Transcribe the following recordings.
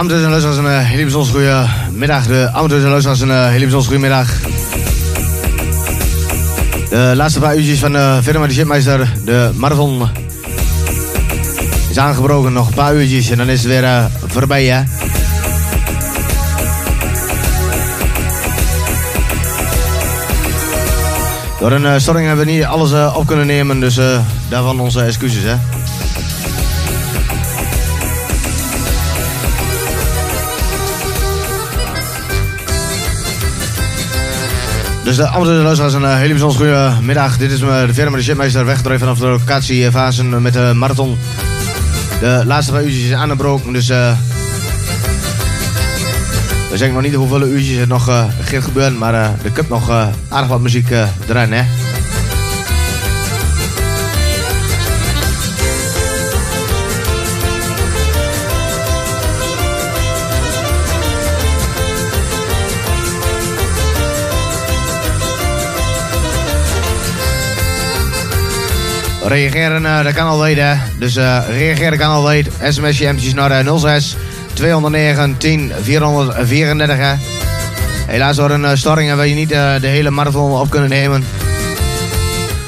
amateurs en luisteraars, een uh, hele bijzonder goede middag. De amateurs en luisteraars, een uh, hele bijzonder goede middag. De laatste paar uurtjes van uh, Firma de Shipmeister, de marathon, is aangebroken. Nog een paar uurtjes en dan is het weer voorbij, hè. Door een storing hebben we niet alles op kunnen nemen, dus daarvan onze excuses, hè. Dus de andere luisteraars, een uh, hele bijzonder goede middag. Dit is de firma de Shipmeister weggedreven vanaf de locatie Vazen met de marathon. De laatste paar uurtjes is aangebroken, dus uh, we zeggen nog niet hoeveel uurtjes er nog uh, gebeuren, maar er komt nog aardig wat muziek erin, hè. Reageren, uh, dat kan altijd, hè. Dus uh, reageren kan altijd. SMS MT's naar uh, 06 209 10 434, hè. Helaas door een storing hebben we niet de hele marathon op kunnen nemen.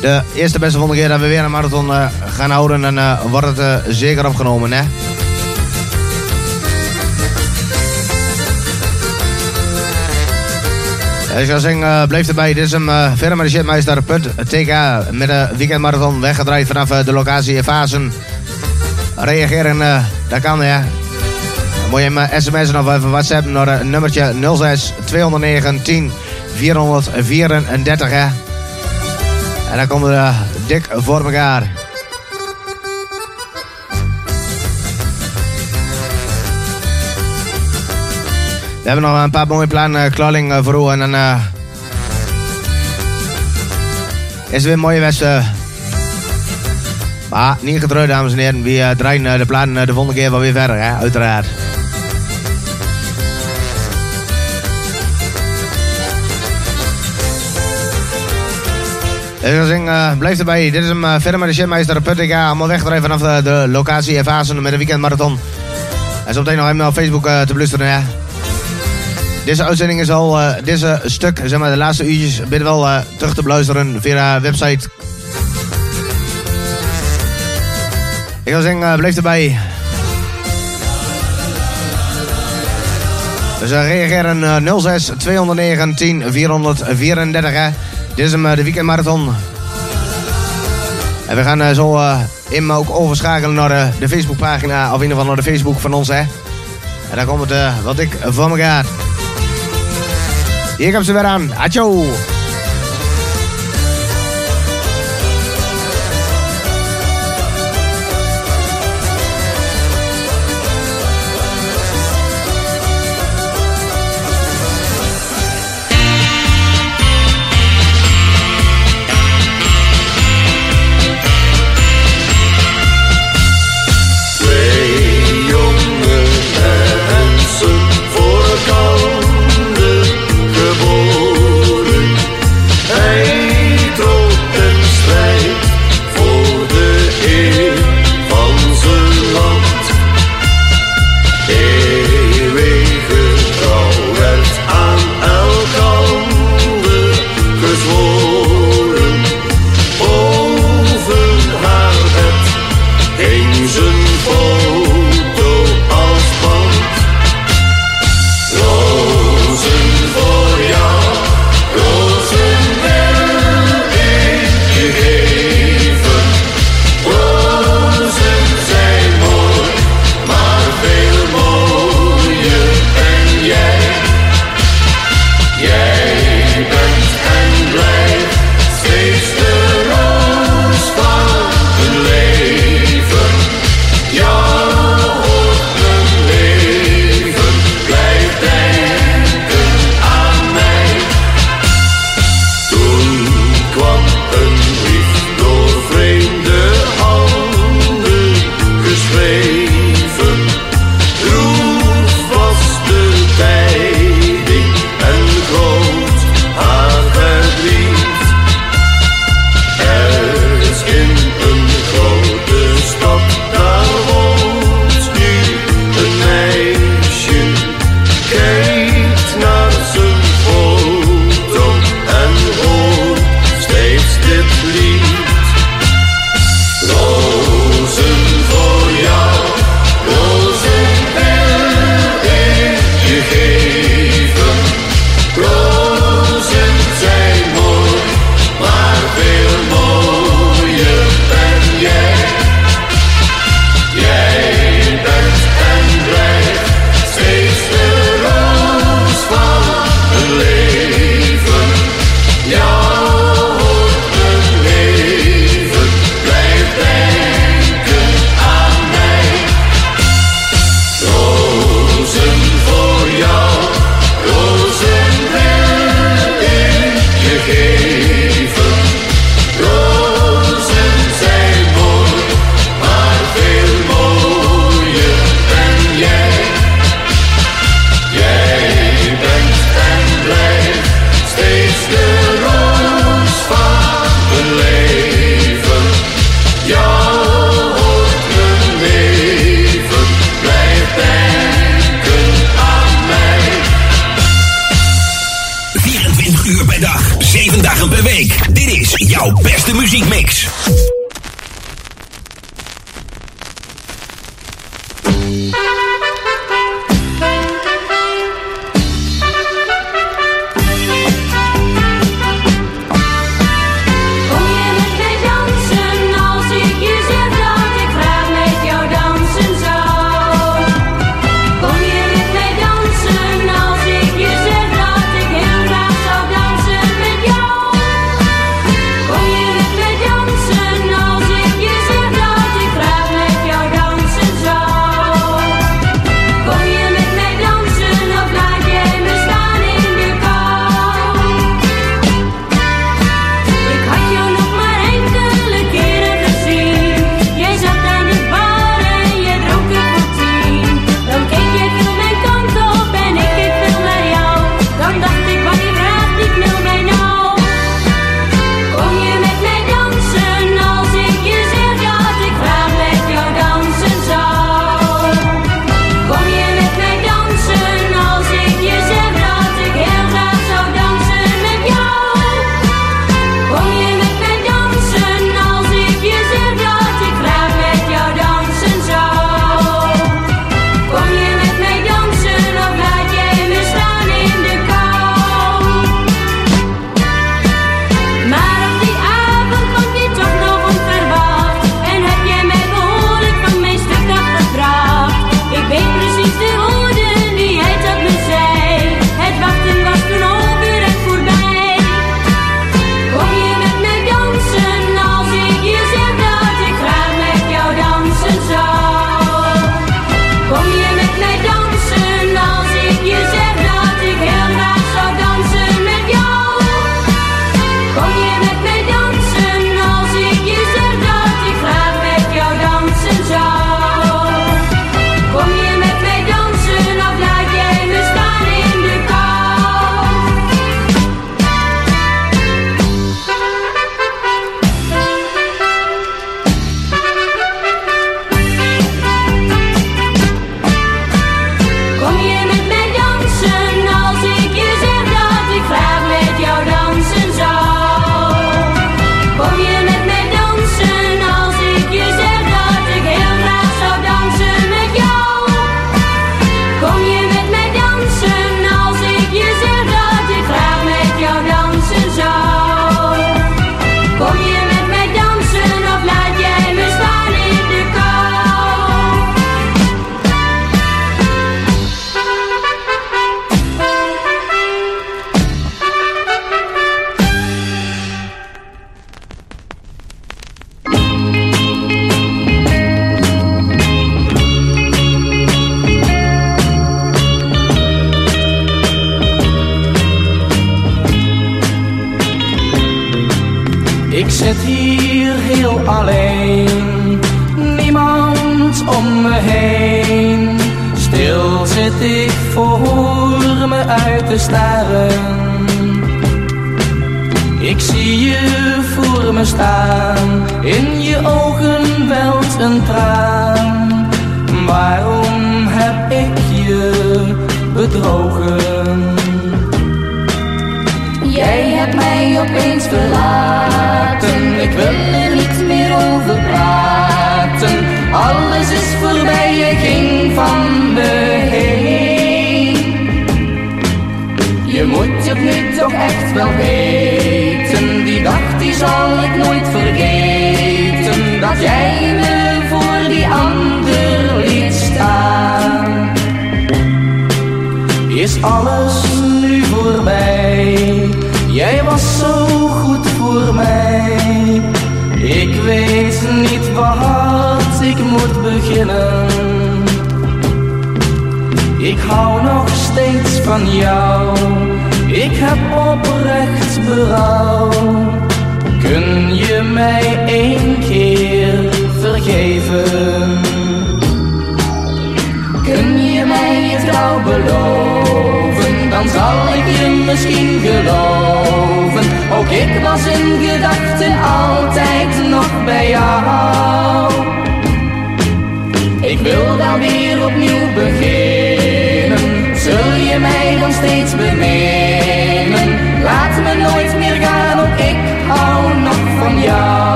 De eerste beste volgende keer dat we weer een marathon gaan houden, dan wordt het zeker opgenomen, hè. Ik zou zeggen, uh, blijf erbij. Dit is hem, verder met de shitmeister.tk met weekendmarathon weggedraaid vanaf uh, de locatie Fasen. Reageren, dat kan ja. Dan moet je hem sms'en of even whatsappen naar het nummertje 06 209 10 434 hè. En dan komen we dik voor elkaar. We hebben nog een paar mooie plannen klaarling uh, voor u. En dan uh, is weer een mooie wedstrijd. Maar niet getreurd, dames en heren. We uh, draaien de plannen de volgende keer wel weer verder, hè? uiteraard. Zeg, uh, blijf erbij. Dit is hem uh, verder met de shitmeister Puttica. Allemaal wegdrijven vanaf de, locatie Evazen met de weekendmarathon. En zo meteen nog even op Facebook te beluisteren. Ja. Deze uitzending is al, uh, deze stuk, zeg maar de laatste uurtjes, je wel uh, terug te beluisteren via website. Ik wil zeggen, uh, blijf erbij. Dus reageren 06 209 10 434. Hè. Dit is hem, de weekendmarathon. En we gaan zo in ook overschakelen naar de Facebookpagina, of in ieder geval naar de Facebook van ons. Hè. En daar komt het wat ik van elkaar. Hier komt ze weer aan. Acho!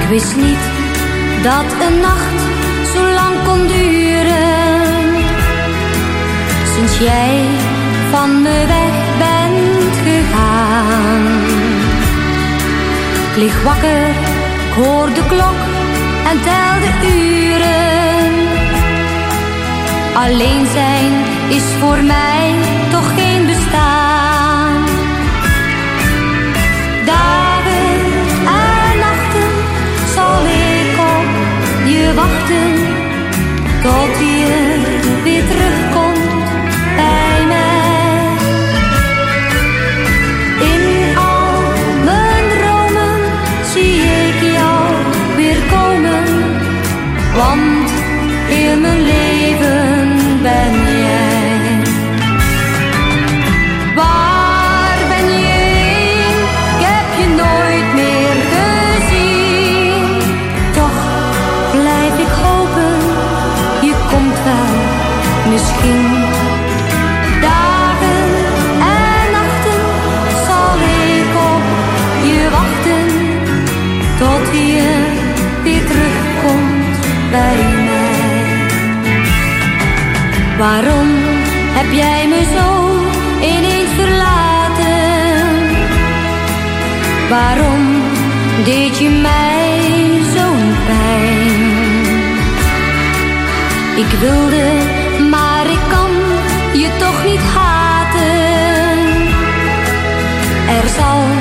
Ik wist niet dat een nacht zo lang kon duren. Sinds jij van me weg bent gegaan. Ik lig wakker, ik hoor de klok en tel de uren. Alleen zijn is voor mij wachten tot je weer terug Waarom heb jij me zo ineens verlaten? Waarom deed je mij zo'n pijn? Ik wilde, maar ik kan je toch niet haten. Er zal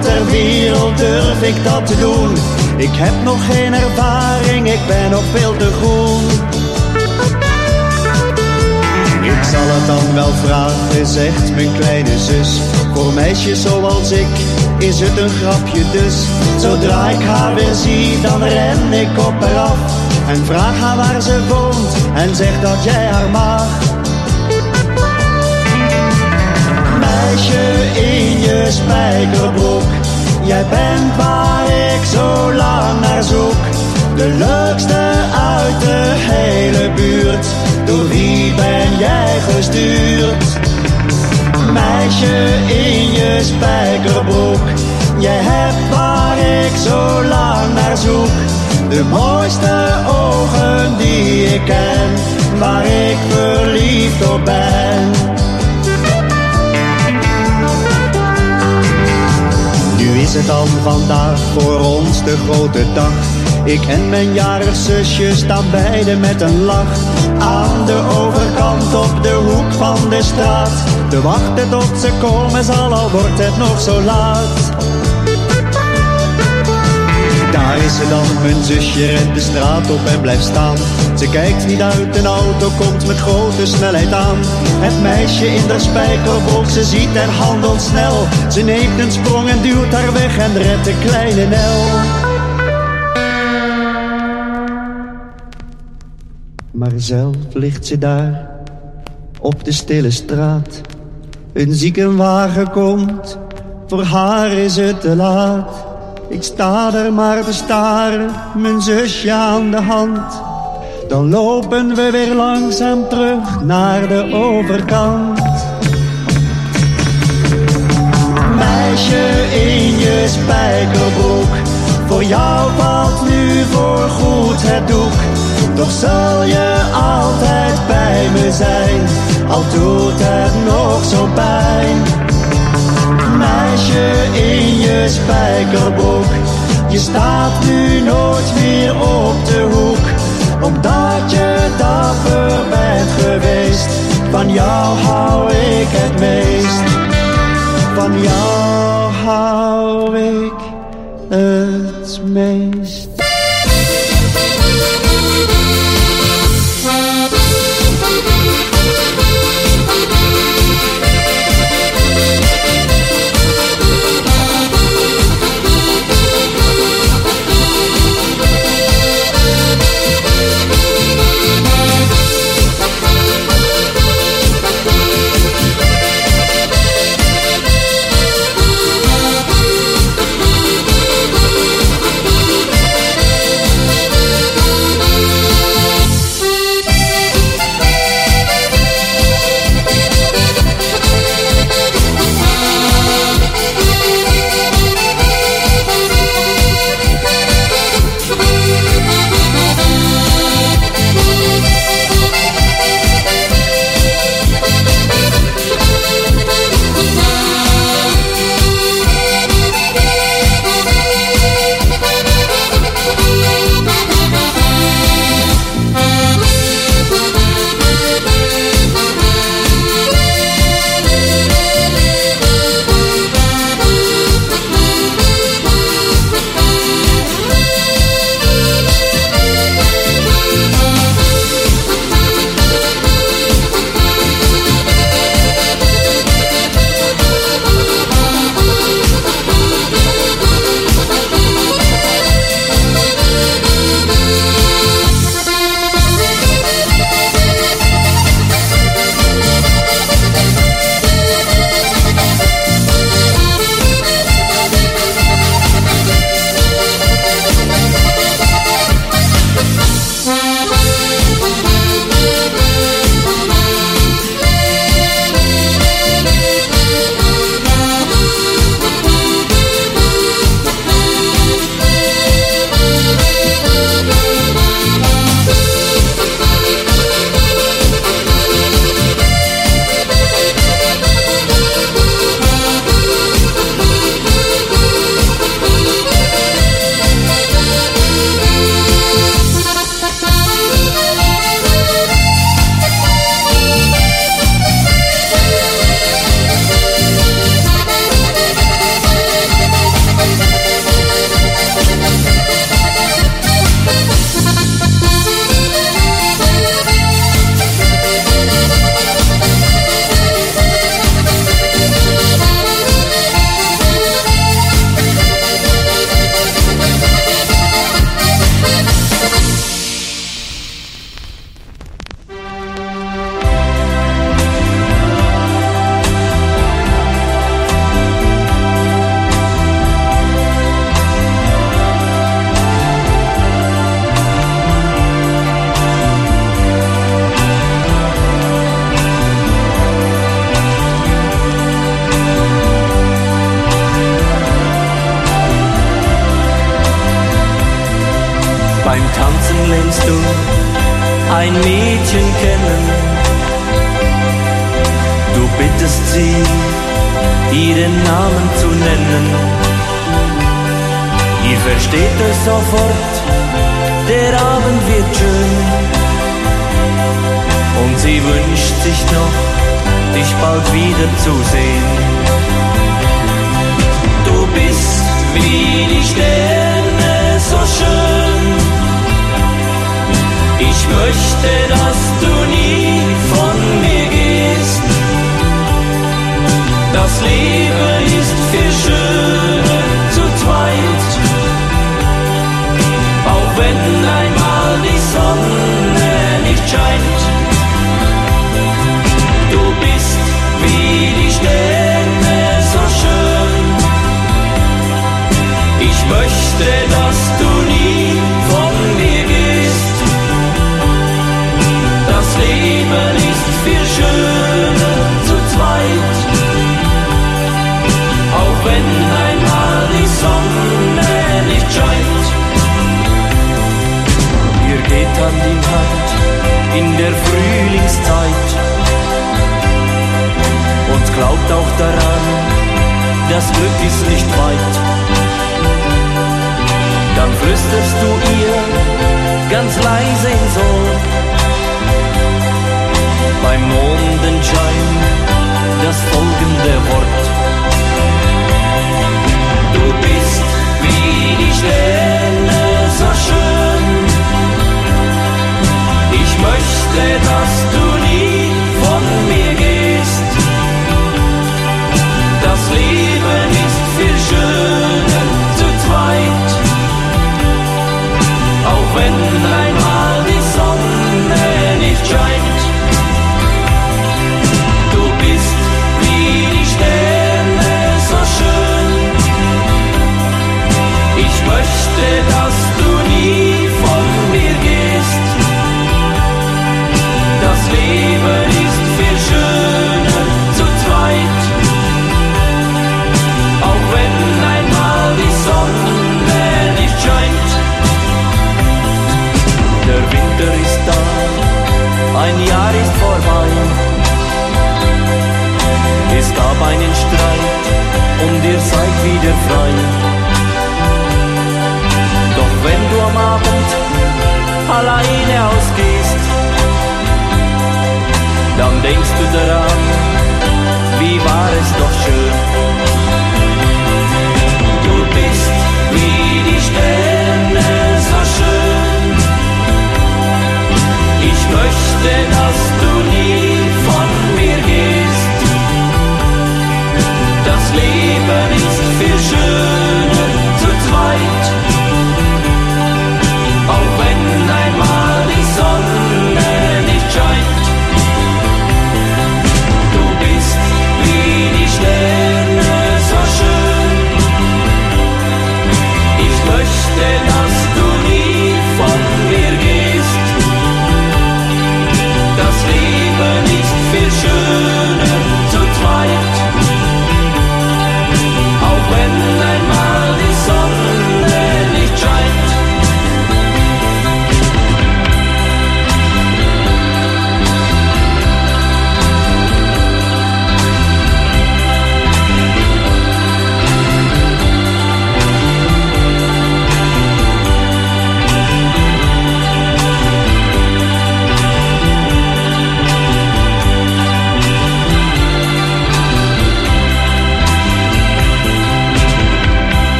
ter wereld durf ik dat te doen. Ik heb nog geen ervaring, ik ben nog veel te groen. Ik zal het dan wel vragen, zegt mijn kleine zus. Voor meisjes zoals ik is het een grapje dus. Zodra ik haar weer zie, dan ren ik op haar af. En vraag haar waar ze woont en zeg dat jij haar mag. Meisje je spijkerbroek, jij bent waar ik zo lang naar zoek. De leukste uit de hele buurt, door wie ben jij gestuurd? Meisje in je spijkerbroek, jij hebt waar ik zo lang naar zoek. De mooiste ogen die ik ken, waar ik verliefd op ben. Is het dan vandaag voor ons de grote dag. Ik en mijn jarig zusje staan beiden met een lach. Aan de overkant op de hoek van de straat. Te wachten tot ze komen zal, al wordt het nog zo laat. Daar is ze dan, mijn zusje rent de straat op en blijft staan. Ze kijkt niet uit, een auto komt met grote snelheid aan. Het meisje in de spijkerbroek, ze ziet en handelt snel. Ze neemt een sprong en duwt haar weg en redt de kleine Nel. Maar zelf ligt ze daar op de stille straat. Een ziekenwagen komt, voor haar is het te laat. Ik sta er maar te staren, mijn zusje aan de hand. Dan lopen we weer langzaam terug naar de overkant. Meisje in je spijkerbroek, voor jou valt nu voorgoed het doek. Toch zal je altijd bij me zijn, al doet het nog zo pijn. Meisje in je spijkerbroek, je staat nu nooit meer op de hoek. Omdat je dapper bent geweest, van jou hou ik het meest. Van jou hou ik het meest.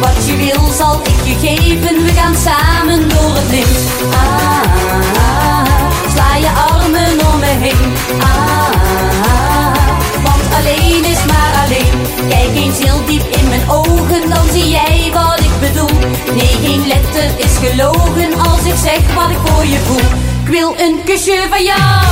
Wat je wil, zal ik je geven. We gaan samen door het lint. Ah, sla je armen om me heen. Ah, want alleen is maar alleen. Kijk eens heel diep in mijn ogen, dan zie jij wat ik bedoel. Nee, geen letter is gelogen als ik zeg wat ik voor je voel. Ik wil een kusje van jou,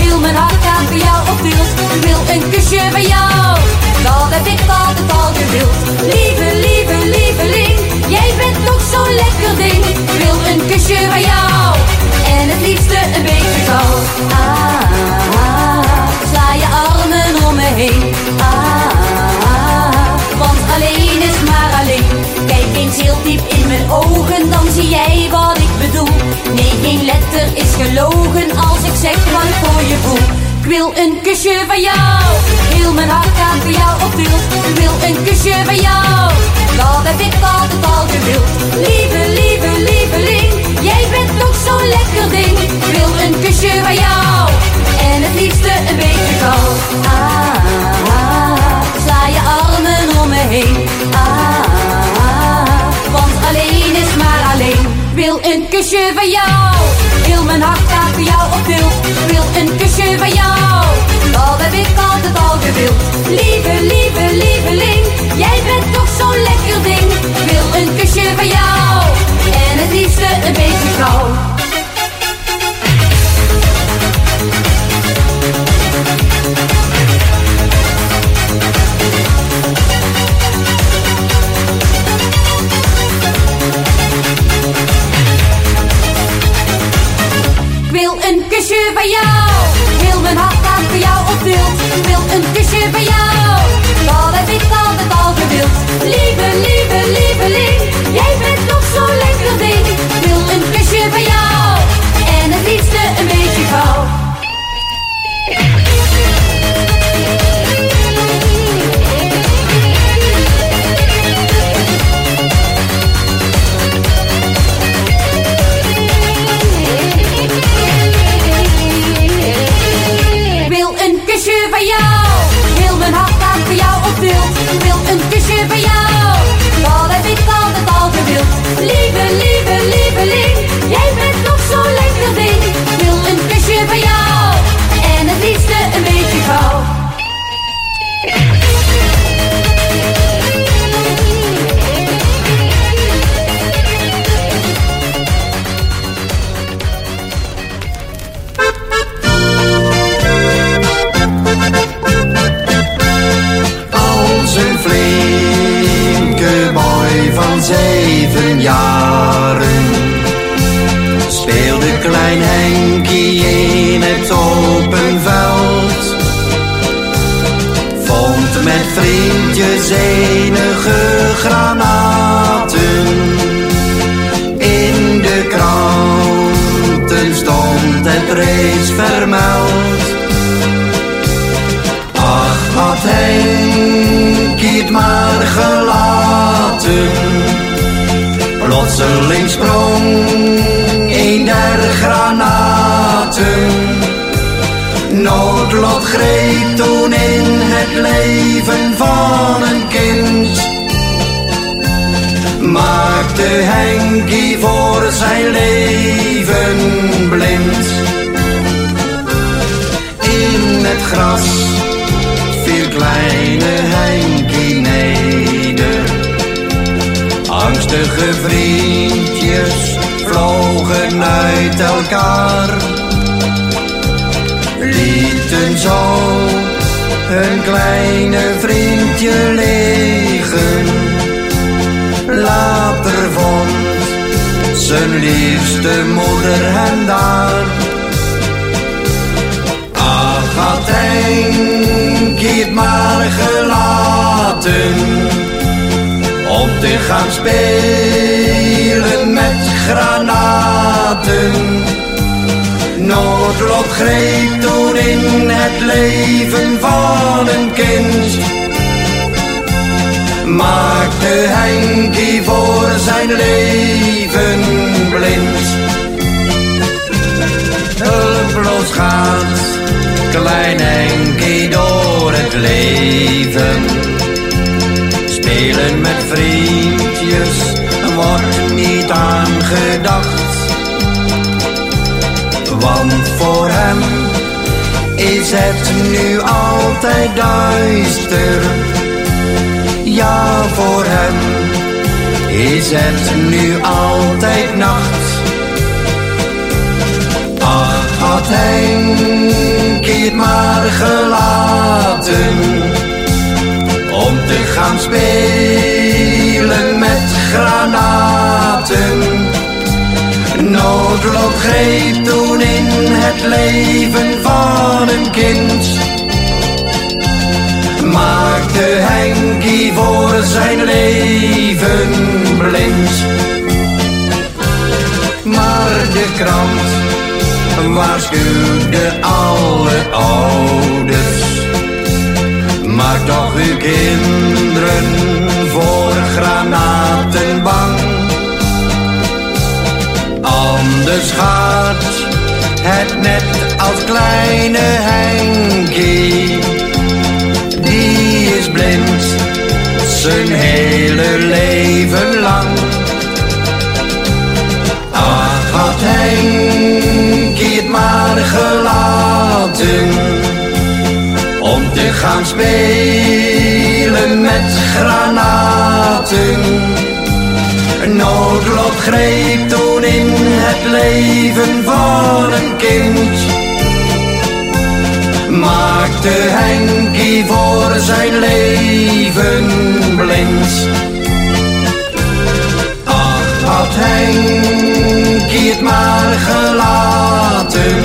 heel mijn hart gaat voor jou op wild. Ik wil een kusje van jou, dat heb ik altijd al gewild. Lieve, lieve, lieveling, jij bent toch zo'n lekker ding. Ik wil een kusje van jou, en het liefste een beetje gauw. Ah, sla je armen om me heen. Ah, want alleen is maar alleen. Kijk eens heel diep in mijn ogen, dan zie jij wat geen letter is gelogen als ik zeg wat ik voor je voel. Ik wil een kusje van jou, heel mijn hart gaat voor jou op wild. Ik wil een kusje van jou, dat heb ik altijd al gewild. Lieve, lieve, lieveling, jij bent toch zo'n lekker ding. Ik wil een kusje van jou, en het liefste een beetje gauw. Ah, sla je armen om me heen. Wil een kusje van jou, heel mijn hart gaat voor jou op wild. Ik wil een kusje van jou, dat heb ik altijd al gewild. Lieve, lieve, lieveling, jij bent toch zo'n lekker ding. Wil een kusje van jou, en het liefste een beetje gauw. Van jou. Mijn hart gaat voor jou op wild. Wil een kusje van jou. Dat heb ik altijd al gewild. Lieve, lieve, lieveling. Jij Vond met vriendjes enige granaten. In de kranten stond het reeds vermeld. Ach, had Henk het maar gelaten. Plotseling sprong een der granaten. Noodlot greep toen in het leven van een kind. Maakte Henkie voor zijn leven blind. In het gras viel kleine Henkie neder. Angstige vriendjes vlogen uit elkaar. Zo hun kleine vriendje liggen. Later vond zijn liefste moeder hem daar. Ach, had Henkie het maar gelaten om te gaan spelen met granaten. Noodlot greep toen in het leven van een kind. Maakte Henkie voor zijn leven blind. Hulpeloos gaat klein Henkie door het leven. Spelen met vriendjes wordt niet aangedacht. Want voor hem is het nu altijd duister. Ja, voor hem is het nu altijd nacht. Ach, had Henkie het maar gelaten om te gaan spelen met granaten. Noodlot greep toen in het leven van een kind. Maakte Henkie voor zijn leven blind. Maar de krant waarschuwde alle ouders. Maak toch uw kinderen voor granaten bang. Anders gaat het net als kleine Henkie. Die is blind zijn hele leven lang. Ach, had Henkie het maar gelaten om te gaan spelen met granaten. Noodlot greep toen in het leven van een kind. Maakte Henkie voor zijn leven blind. Ach, had Henkie het maar gelaten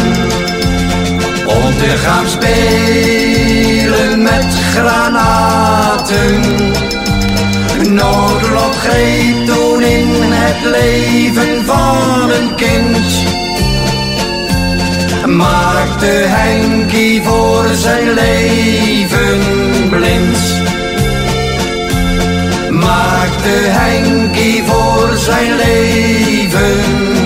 om te gaan spelen met granaten. Noodlot greep het leven van een kind. Maakte Henkie voor zijn leven blind. Maakte Henkie voor zijn leven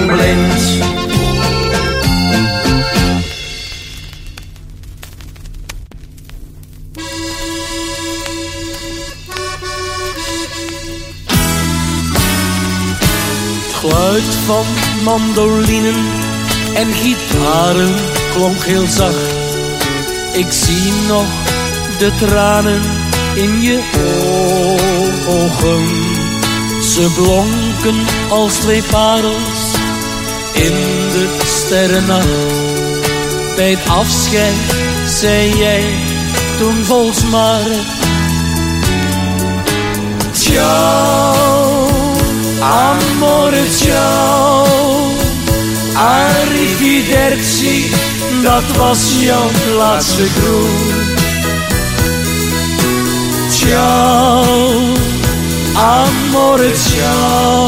van mandolinen en gitaren klonk heel zacht. Ik zie nog de tranen in je ogen. Ze blonken als twee parels in de sterrennacht. Bij het afscheid zei jij toen volsmarig. Ciao, amore ciao, arrivederci, dat was jouw laatste groet. ciao, amore ciao.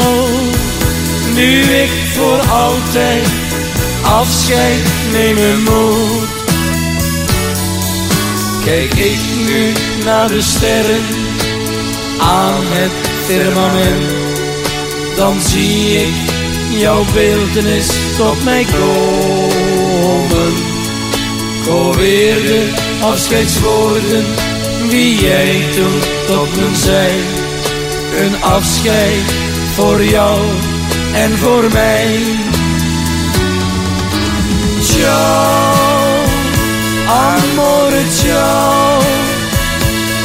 Nu ik voor altijd afscheid nemen moet. Kijk ik nu naar de sterren aan het firmament, dan zie ik jouw beeldenis tot mij komen. Ik de afscheidswoorden die jij toen tot me zei. Een afscheid voor jou en voor mij. Ciao, amore ciao,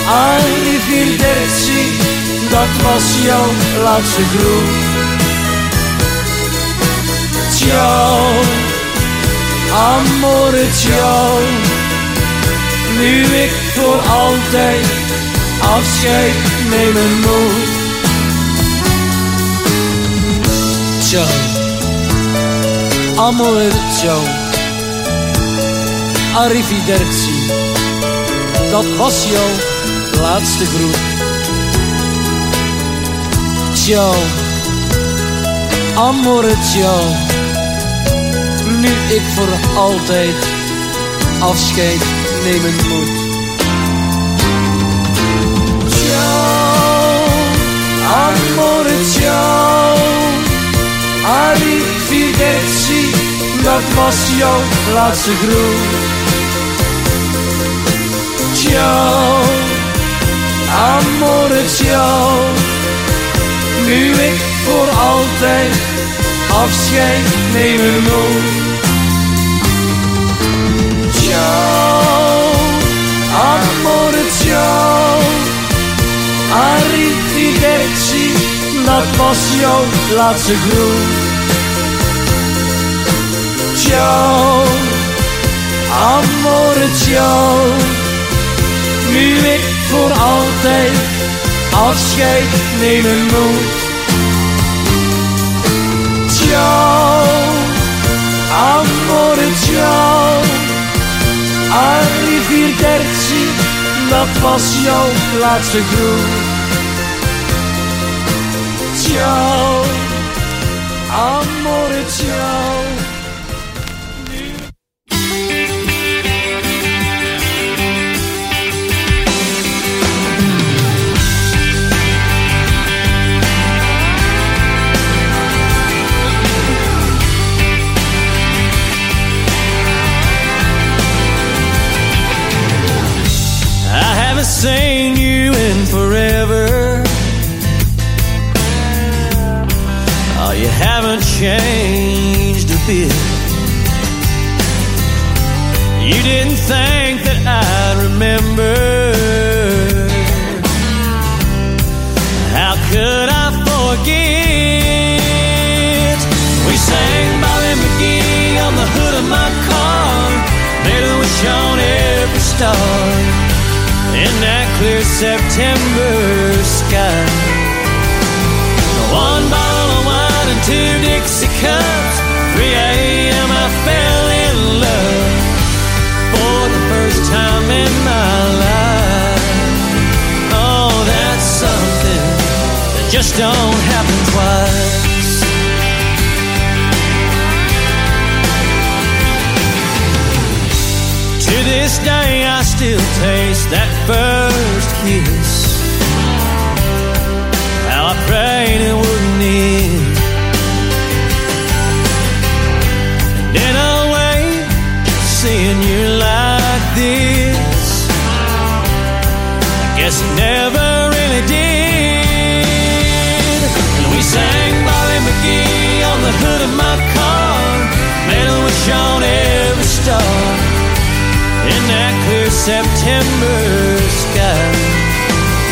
arrivederci, dat was jouw laatste groet. Ciao, amore ciao, nu ik voor altijd afscheid nemen moet. Ciao, amore ciao, arrivederci, dat was jouw laatste groet. Ciao, amore ciao, nu ik voor altijd afscheid nemen moet. Ciao, amore ciao, arrivederci, dat was jouw laatste groet. Ciao, amore ciao, nu ik voor altijd afscheid nemen moet. Ciao, amore ciao, arrivederci, dat was jouw laatste groet. Ciao, amore ciao, nu ik voor altijd afscheid nemen moet. Ciao, amore ciao, arrivederci, dat was jouw laatste groet. Ciao, amore ciao. Haven't seen you in forever. Oh, you haven't changed a bit. You didn't think that I'd remember. How could I forget? We sang Bobby McGee on the hood of my car. Made a wish on every star clear September sky. One bottle of wine and two Dixie cups. 3 a.m. I fell in love for the first time in my life. Oh, that's something that just don't happen twice. To this day, still taste that first kiss. September sky.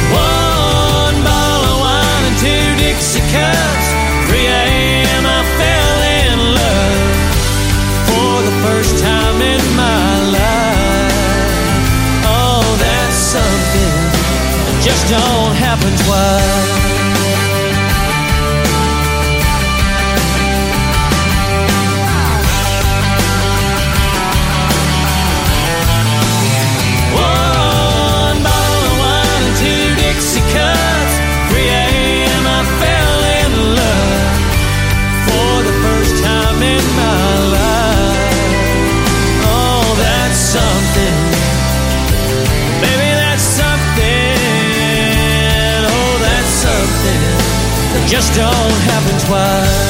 One bottle of wine and two Dixie cups. 3 a.m. I fell in love for the first time in my life. Oh, that's something that just don't happen twice. Just don't happen twice.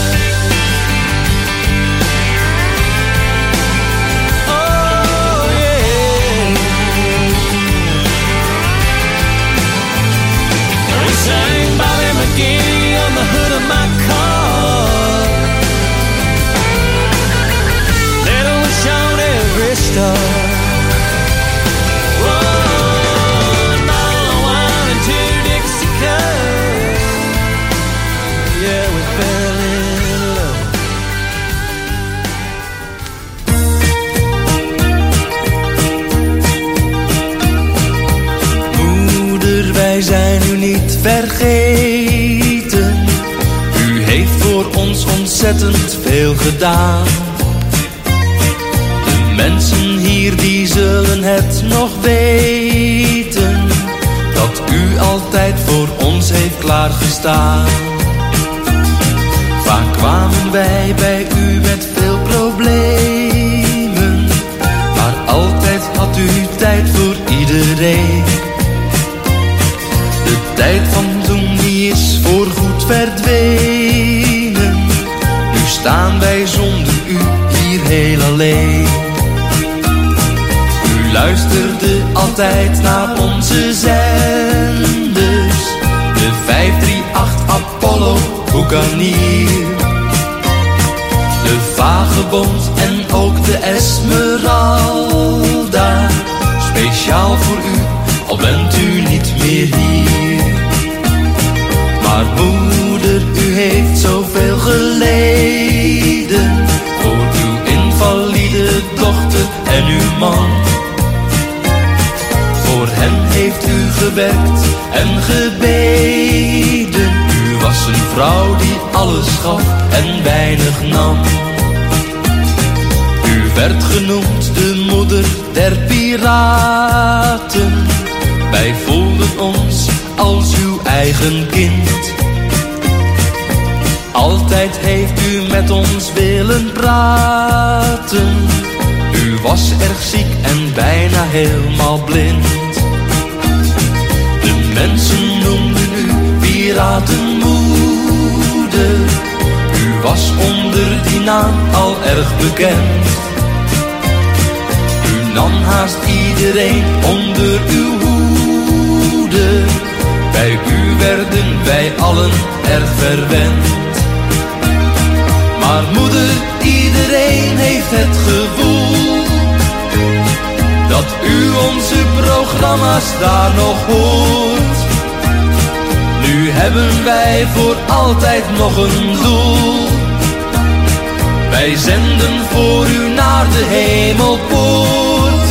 Wij zijn u niet vergeten. U heeft voor ons ontzettend veel gedaan. De mensen hier die zullen het nog weten. Dat u altijd voor ons heeft klaargestaan. Vaak kwamen wij bij u met veel problemen. Maar altijd had u tijd voor iedereen. Tijd van toen die is voorgoed verdwenen. Nu staan wij zonder u hier heel alleen. U luisterde altijd naar onze zenders. De 538 Apollo Hoekanier. De Vagebond en ook de Esmeralda. Speciaal voor u, al bent u niet meer hier. Maar moeder, u heeft zoveel geleden. Voor uw invalide dochter en uw man. Voor hen heeft u gewerkt en gebeden. U was een vrouw die alles gaf en weinig nam. U werd genoemd de moeder der piraten. Wij voelden ons als uw eigen kind. Altijd heeft u met ons willen praten. U was erg ziek en bijna helemaal blind. De mensen noemden u piratenmoeder. U was onder die naam al erg bekend. U nam haast iedereen onder uw hoede. Bij u werden wij allen erg verwend. Maar moeder, iedereen heeft het gevoel dat u onze programma's daar nog hoort. Nu hebben wij voor altijd nog een doel. Wij zenden voor u naar de hemelpoort.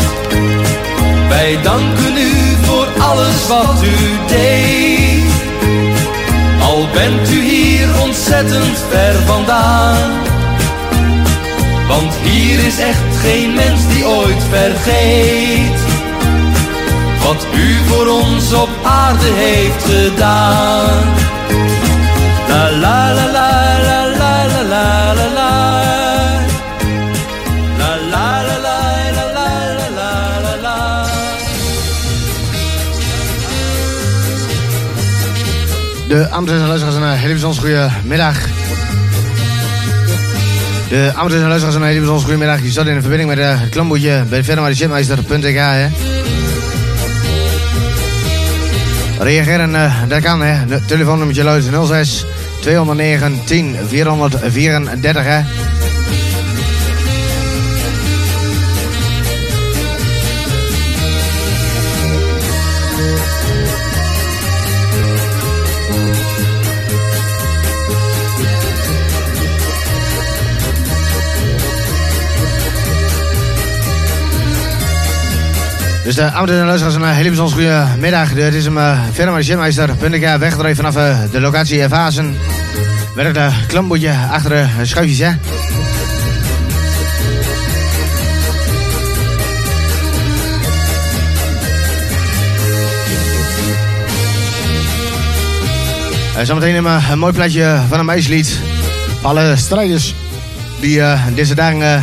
Wij danken u alles wat u deed. Al bent u hier ontzettend ver vandaan. Want hier is echt geen mens die ooit vergeet. Wat u voor ons op aarde heeft gedaan. La la la la De amateurs en luisteraars, een hele bijzonder goede middag. De amateurs en luisteraars, een hele bijzonder goede middag. Je zat in verbinding met eh, het klamboetje bij de firma de Chipmeister.nl. hè. Reageren, eh, dat kan hè. De telefoonnummertje luidt 06 209 10 434 hè. Dus de amateurs en luisteraars, een eh, hele bijzonder goede middag. Dit is hem uh, firma de Chipmeister.nl weggedreven vanaf eh, de locatie uh, Vazen. Met het uh, klamboetje achter de schuifjes hè. Uh, zometeen een, uh, een mooi plaatje van een meislied. Alle strijders die uh, deze dagen uh,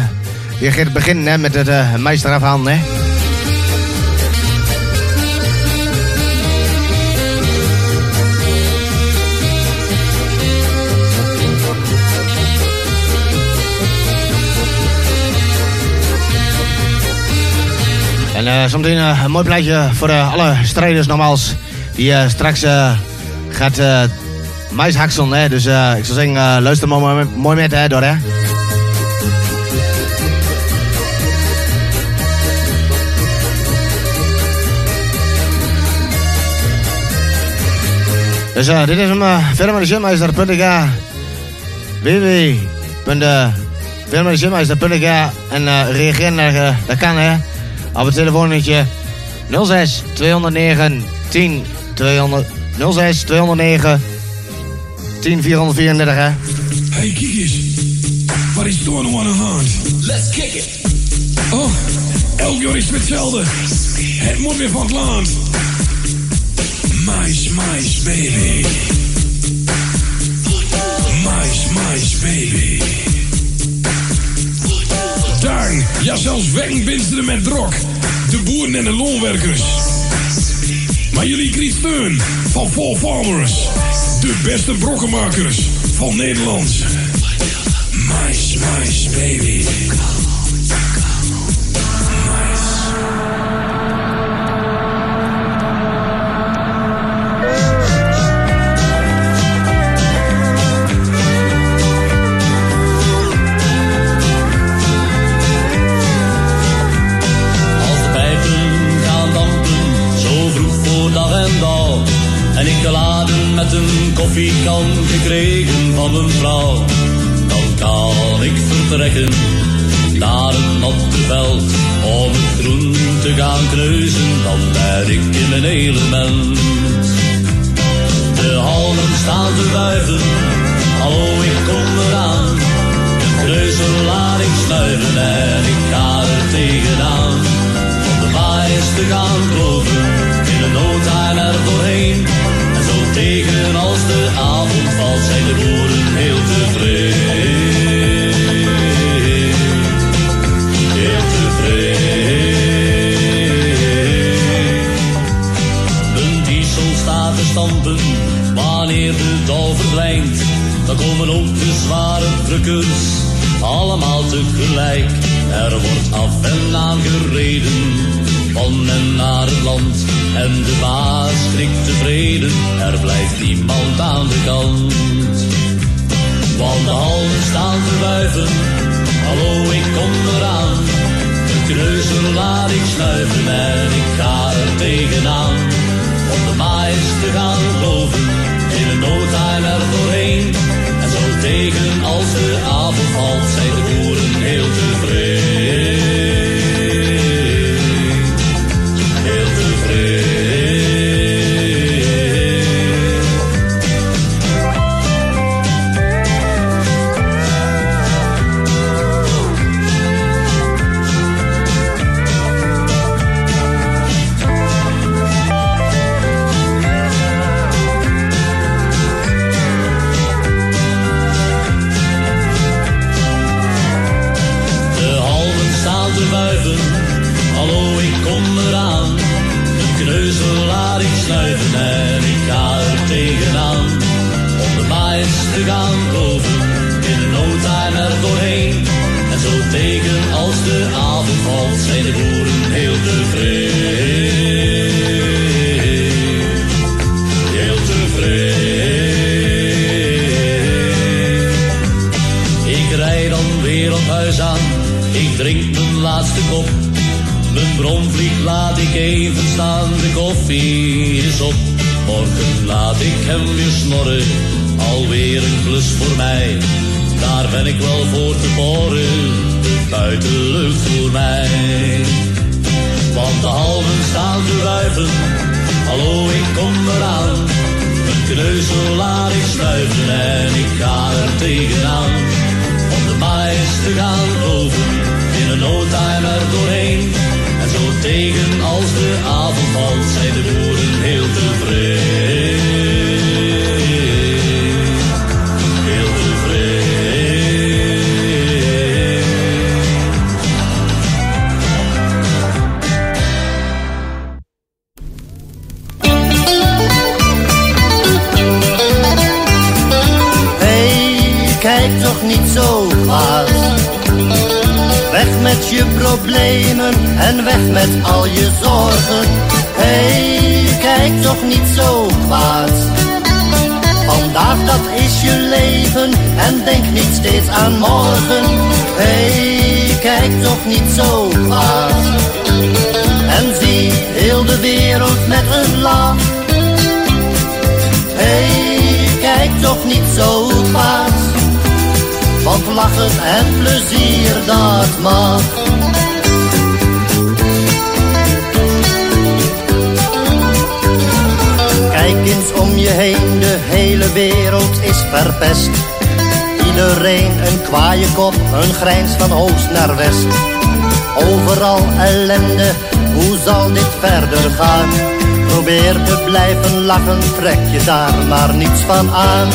weer beginnen hè, met het uh, meester afhalen. Hè. uh, zometeen eh, een mooi plaatje voor eh, alle strijders nogmaals. Die straks gaat uh, mais hakselen. Hè? Dus ik zou zeggen, luister maar mooi, mooi met hè, door hè. Dus uh, dit is hem uh, verder met de gymmeester.ga. www.verder met de gymmeester.ga. En uh, reageer naar de kan hè. Op het telefoonnetje 06 209 10 200 06 209 10 434 hè. Hey Kikis, wat is going on aan hand? Let's kick it. Oh, elk jaar is hetzelfde. Het moet weer van het land. Mais, mais, baby. Mais, mais, baby tuin. Ja, zelfs werkbinsteren met drok. De boeren en de loonwerkers. Maar jullie krijgen steun van Fall Farmers. De beste brokkenmakers van Nederland. Mice, mice, baby. Kwaad. En zie heel de wereld met een lach. Hey, kijk toch niet zo kwaad. Want lachen en plezier dat mag. Kijk eens om je heen, de hele wereld is verpest. Iedereen een kwaaie kop, een grijns van oost naar west. Overal ellende, hoe zal dit verder gaan? Probeer te blijven lachen, trek je daar maar niets van aan.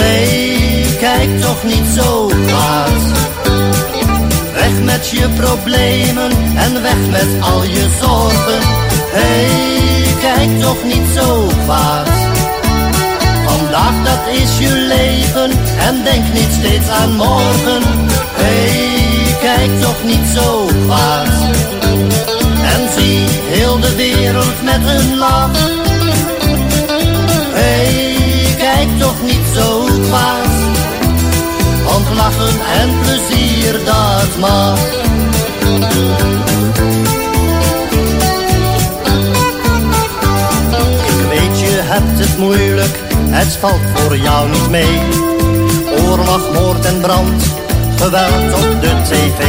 Hey, kijk toch niet zo kwaad. Weg met je problemen en weg met al je zorgen. Hey, kijk toch niet zo kwaad. Vandaag dat is je leven en denk niet steeds aan morgen. Hey, kijk toch niet zo kwaad. En zie heel de wereld met een lach. Hey, kijk toch niet zo kwaad. Want lachen en plezier dat mag. Ik weet je hebt het moeilijk, het valt voor jou niet mee. Oorlog, moord en brand, geweld op de tv.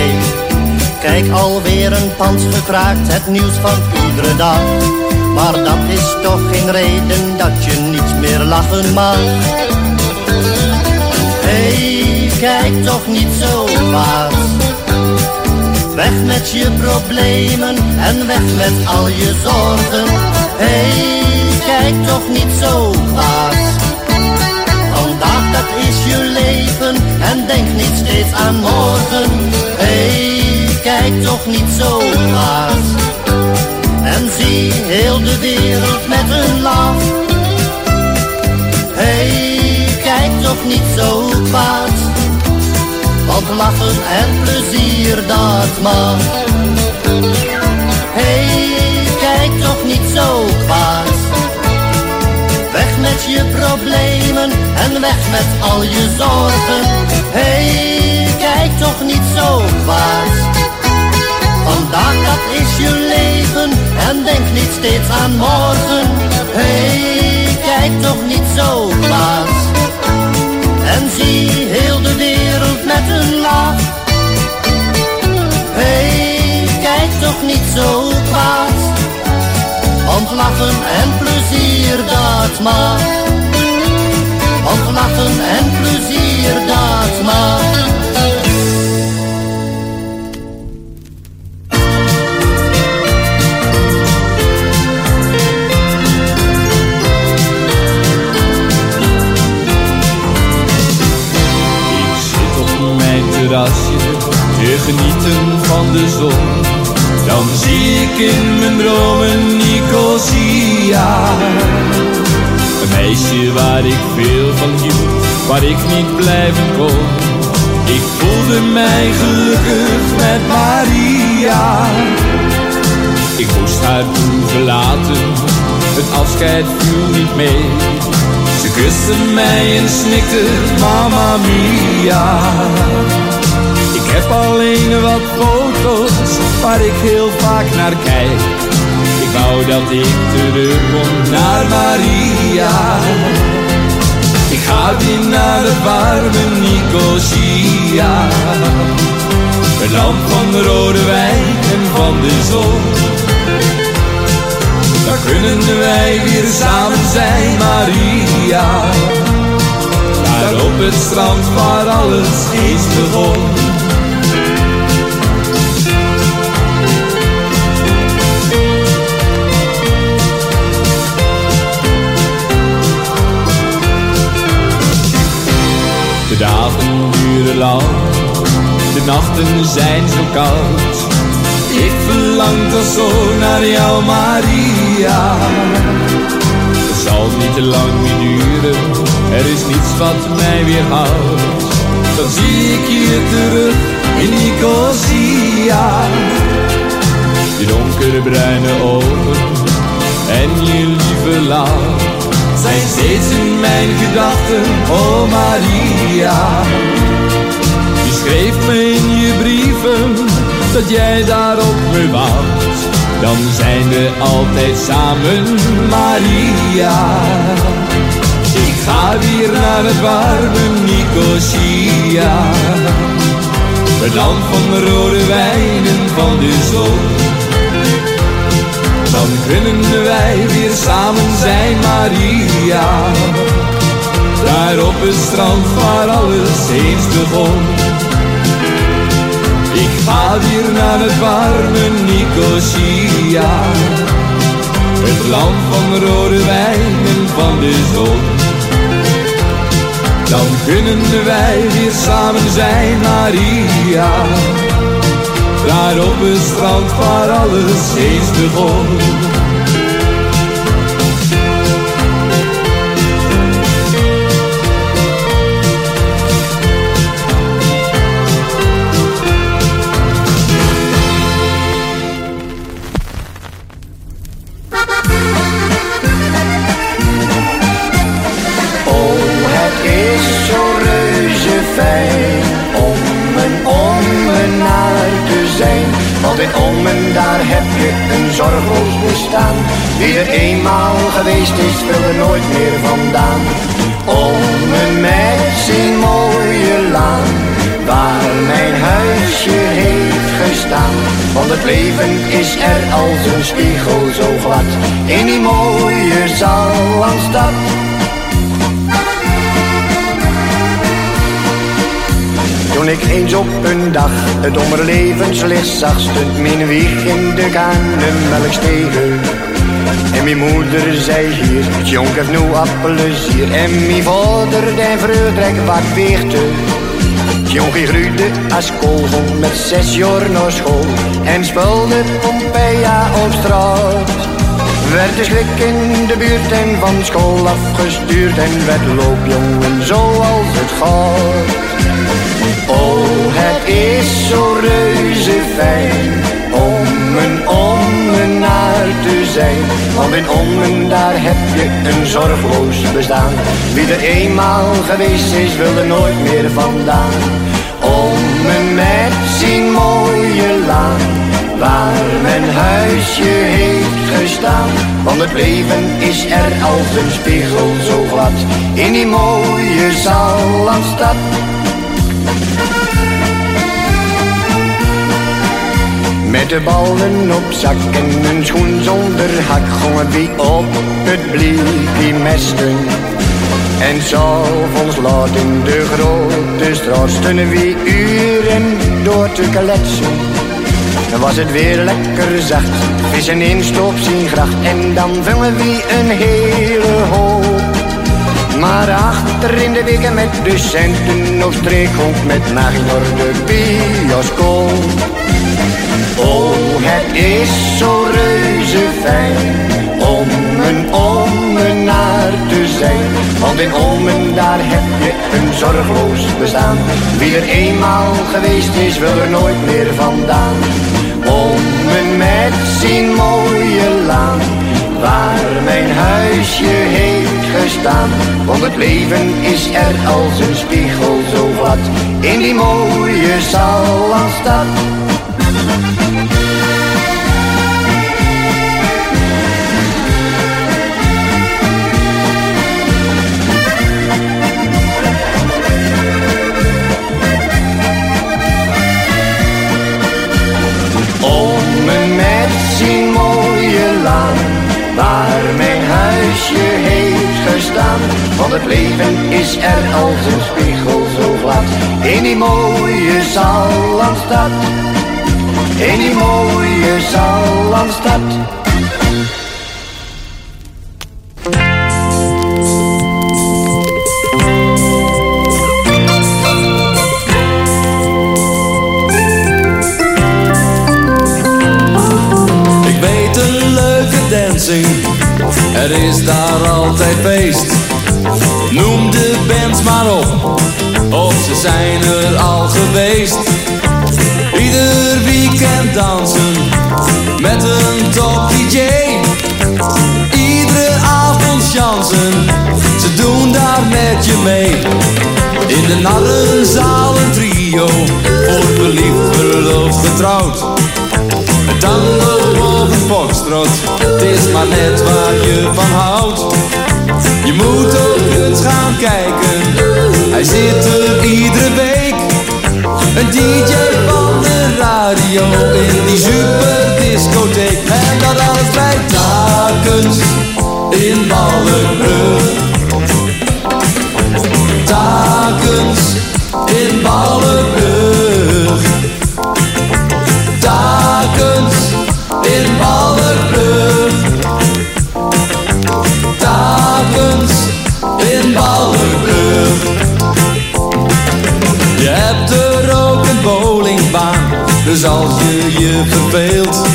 Kijk alweer een pand gekraakt, het nieuws van iedere dag. Maar dat is toch geen reden dat je niet meer lachen mag. Hey, kijk toch niet zo kwaad. Weg met je problemen en weg met al je zorgen. Hey, kijk toch niet zo kwaad. En denk niet steeds aan morgen. Hey, kijk toch niet zo kwaad. En zie heel de wereld met een lach. Hey, kijk toch niet zo kwaad. Want lachen en plezier dat mag. Hey, kijk toch niet zo kwaad. Je problemen en weg met al je zorgen. Hey, kijk toch niet zo kwaad. Vandaag dat is je leven en denk niet steeds aan morgen. Hey, kijk toch niet zo kwaad. En zie heel de wereld met een lach. Hey, kijk toch niet zo kwaad. Want en plezier dat mag. Want lachen en plezier dat mag. Ik zit op mijn terrasje te genieten van de zon. Dan zie ik in mijn dromen Nicosia. Een meisje waar ik veel van hield, waar ik niet blijven kon. Ik voelde mij gelukkig met Maria. Ik moest haar toen verlaten, het afscheid viel niet mee. Ze kuste mij en snikte, Mamma Mia. Ik heb alleen wat foto's waar ik heel vaak naar kijk. Ik wou dat ik terug kon naar Maria. Ik ga weer naar het warme Nicosia. Een land van rode wijn en van de zon. Daar kunnen wij weer samen zijn, Maria. Daar op het strand waar alles eens begon. De nachten zijn zo koud. Ik verlang toch zo naar jou, Maria. Het zal niet te lang meer duren, er is niets wat mij weerhoudt. dan zie ik je terug in Nicosia. Je donkere bruine ogen en je lieve lach zijn steeds in mijn gedachten, oh Maria. Schreef me in je brieven dat jij daar op me wacht. Dan zijn we altijd samen, Maria. Ik ga weer naar het warme Nicosia. Het land van rode wijn en van de zon. Dan kunnen wij weer samen zijn, Maria. Daar op het strand waar alles eens begon. Ik ga weer naar het warme Nicosia. Het land van rode wijn en van de zon. Dan kunnen wij weer samen zijn, Maria. Daar op het strand waar alles eens begon. Als een spiegel zo glad, in die mooie Zallandstad. Toen ik eens op een dag het om levenslicht zag, stond mijn wieg in de melkstegen. En mijn moeder zei hier, het jonk heeft nu appelzier. En mijn vader, de vreugdrek wat weegte. Het jonkie groeide als koolgel met zes jaar naar school. En speelde Pompeia op straat. Werd de schrik in de buurt en van school afgestuurd. En werd loopjongen zoals het gaat. Oh, het is zo reuze fijn om een te Want in ommen daar heb je een zorgloos bestaan. Wie er eenmaal geweest is, wil er nooit meer vandaan. Ommen met zijn mooie laan, waar mijn huisje heeft gestaan. Want het leven is er als een spiegel zo glad, in die mooie Zallandstad. De ballen op zak en een schoen zonder hak gongen wie op het blikkie mesten. En s'avonds laat in de grote straat stonden wie uren door te kletsen. Dan was het weer lekker zacht, vissen in stoop zien gracht en dan vangen wie een hele hoop. Maar achter in de weken met de centen of komt met naar de bioscoop. Oh, het is zo reuze fijn om een ommenaar te zijn. Want in Ommen daar heb je een zorgeloos bestaan. Wie er eenmaal geweest is, wil er nooit meer vandaan. Ommen met zijn mooie laan, waar mijn huisje heeft Want het leven is er als een spiegel zo glad, in die mooie Zallandstad. Heeft gestaan. Want het leven is er als een spiegel zo glad, in die mooie Zallandstad. In die mooie leuke dancing, er is daar altijd feest. Noem de bands maar op, of ze zijn er al geweest. Ieder weekend dansen met een top DJ. Iedere avond chansen, ze doen daar met je mee. In de narrenzaal een trio, voor verliefd, verloofd, getrouwd. Of het is maar net waar je van houdt. Je moet ook eens gaan kijken, hij zit er iedere week. Een DJ van de radio in die superdiscotheek. En dat alles bij Takens in. Takens dus als je je verveelt,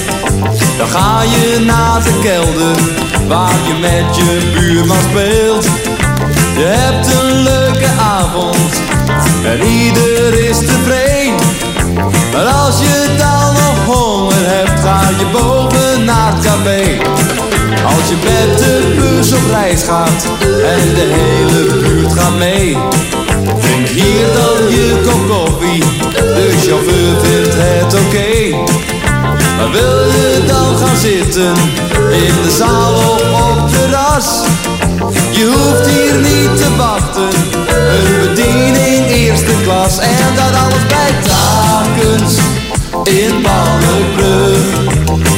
dan ga je naar de kelder waar je met je buurman speelt. Je hebt een leuke avond en ieder is tevreden. Maar als je dan nog honger hebt, ga je boven naar het café. Als je met de bus op reis gaat en de hele buurt gaat mee. Drink hier dan je kop koffie, de chauffeur vindt het oké. Maar wil je dan gaan zitten, in de zaal of op terras? Je hoeft hier niet te wachten, een bediening eerste klas. En dat alles bij Takens in Ballenbrug.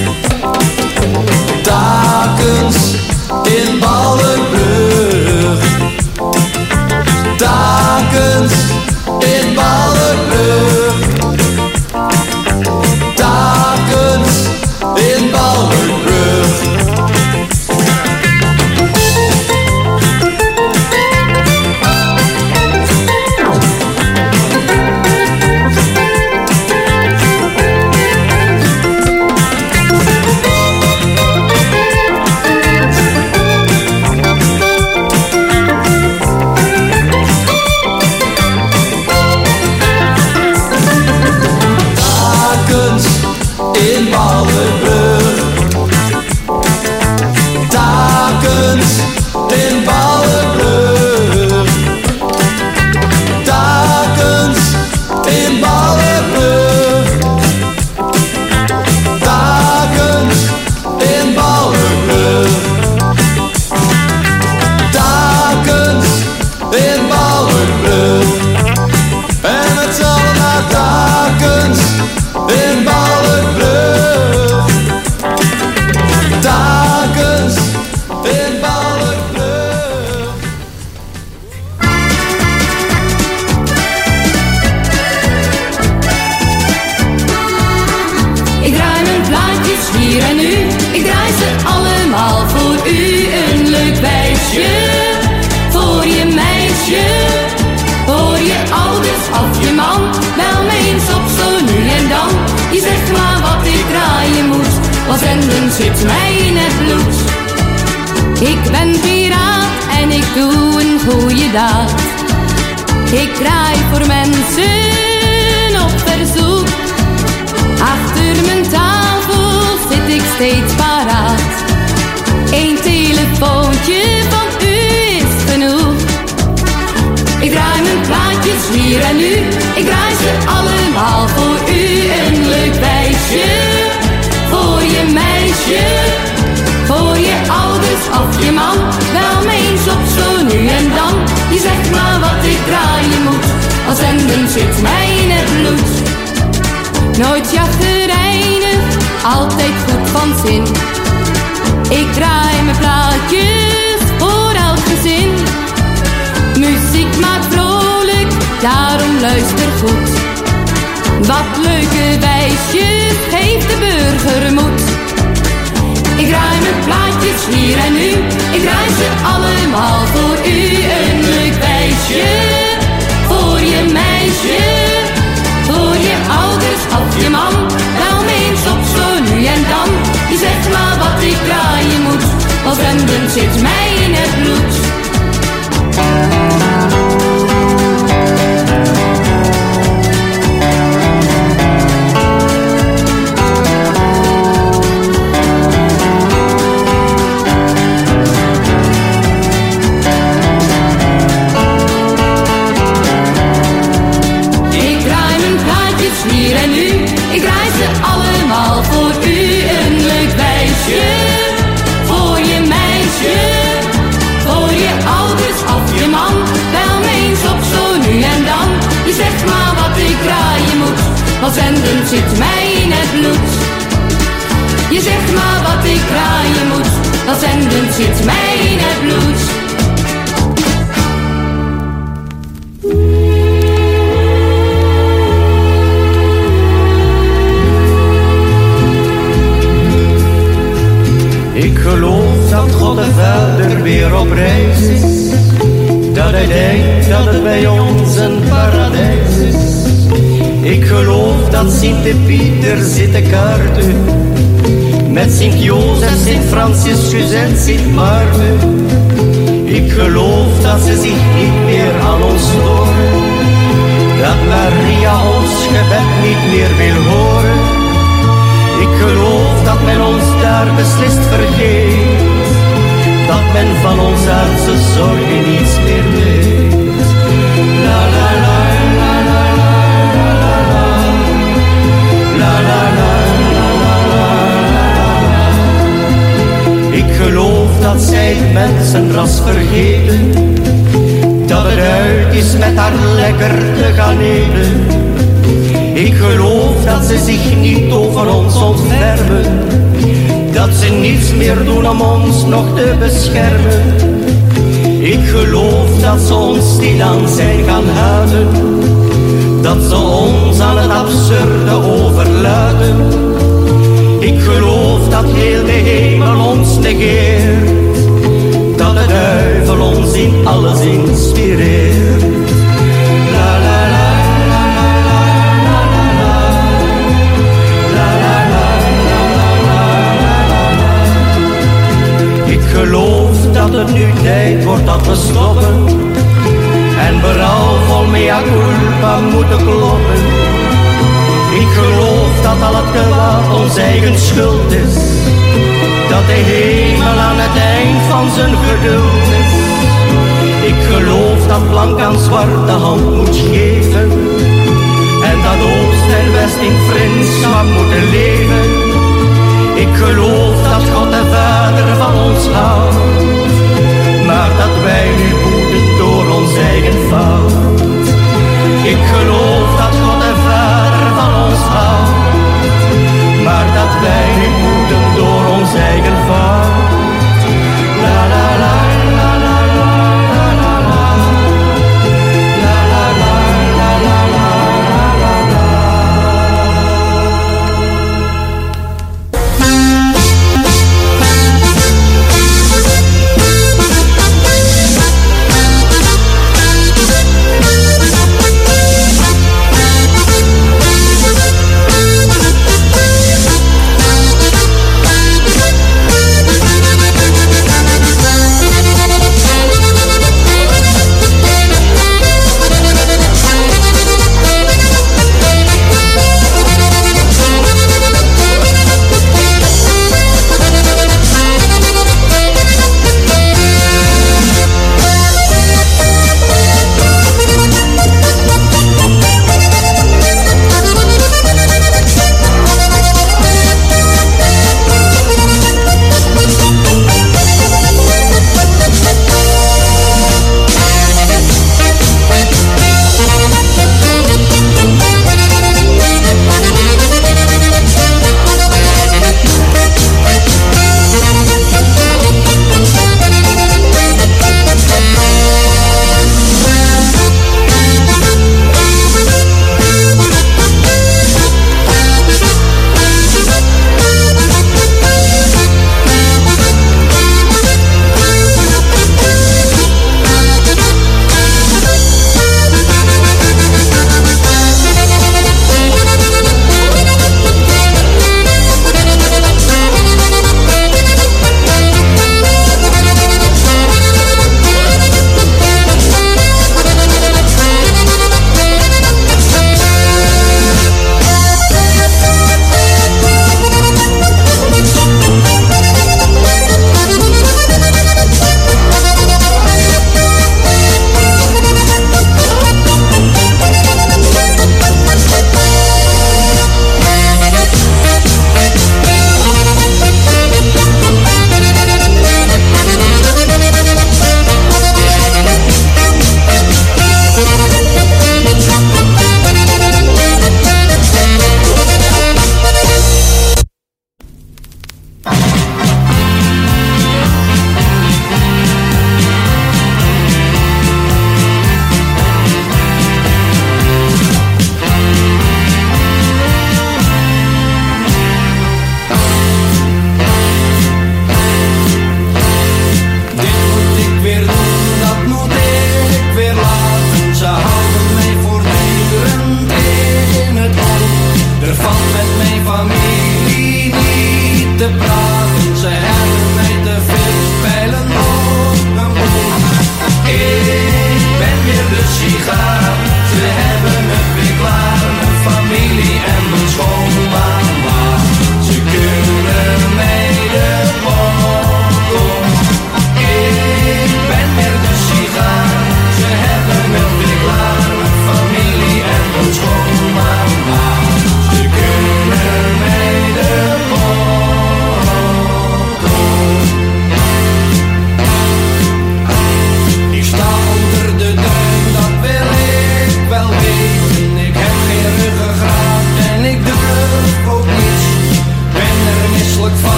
Vergeet. Dat men van ons aardse zorgen niets meer weet. La la la la. La la la la la la la la. Ik geloof dat zij het mensenras vergeten. Dat het uit is met haar lekker te gaan eten. Ik geloof dat ze zich niet over ons ontfermen. Dat ze niets meer doen om ons nog te beschermen. Ik geloof dat ze ons stilaan zijn gaan houden. Dat ze ons aan het absurde overlaten. Ik geloof dat heel de hemel ons negeert. Dat de duivel ons in alles inspireert. Geloof dat het nu tijd wordt dat we stoppen. En berouwvol mea culpa moeten kloppen. Ik geloof dat al het kwaad ons eigen schuld is. Dat de hemel aan het eind van zijn geduld is. Ik geloof dat blank aan zwart de hand moet geven. En dat oost en west in vriendschap moeten leven. Ik geloof dat God de Vader van ons houdt. Maar dat wij nu boeten door ons eigen fout. Ik geloof dat God de Vader van ons houdt. Maar dat wij nu boeten door ons eigen fout.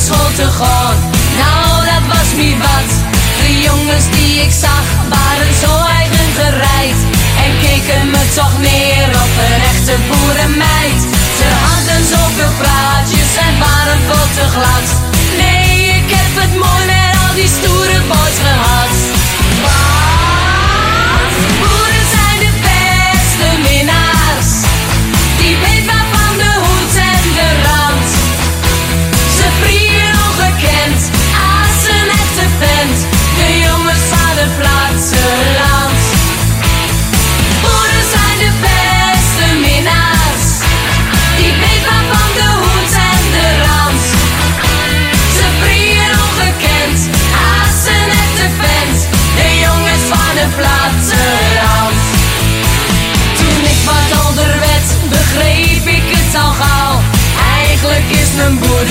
School te nou dat was niet wat. De jongens die ik zag waren zo eigen gereid. En keken me toch neer op een echte boerenmeid. Ze hadden zoveel praatjes en waren veel te glad. Nee, ik heb het mooi met al die stoere boys gehad.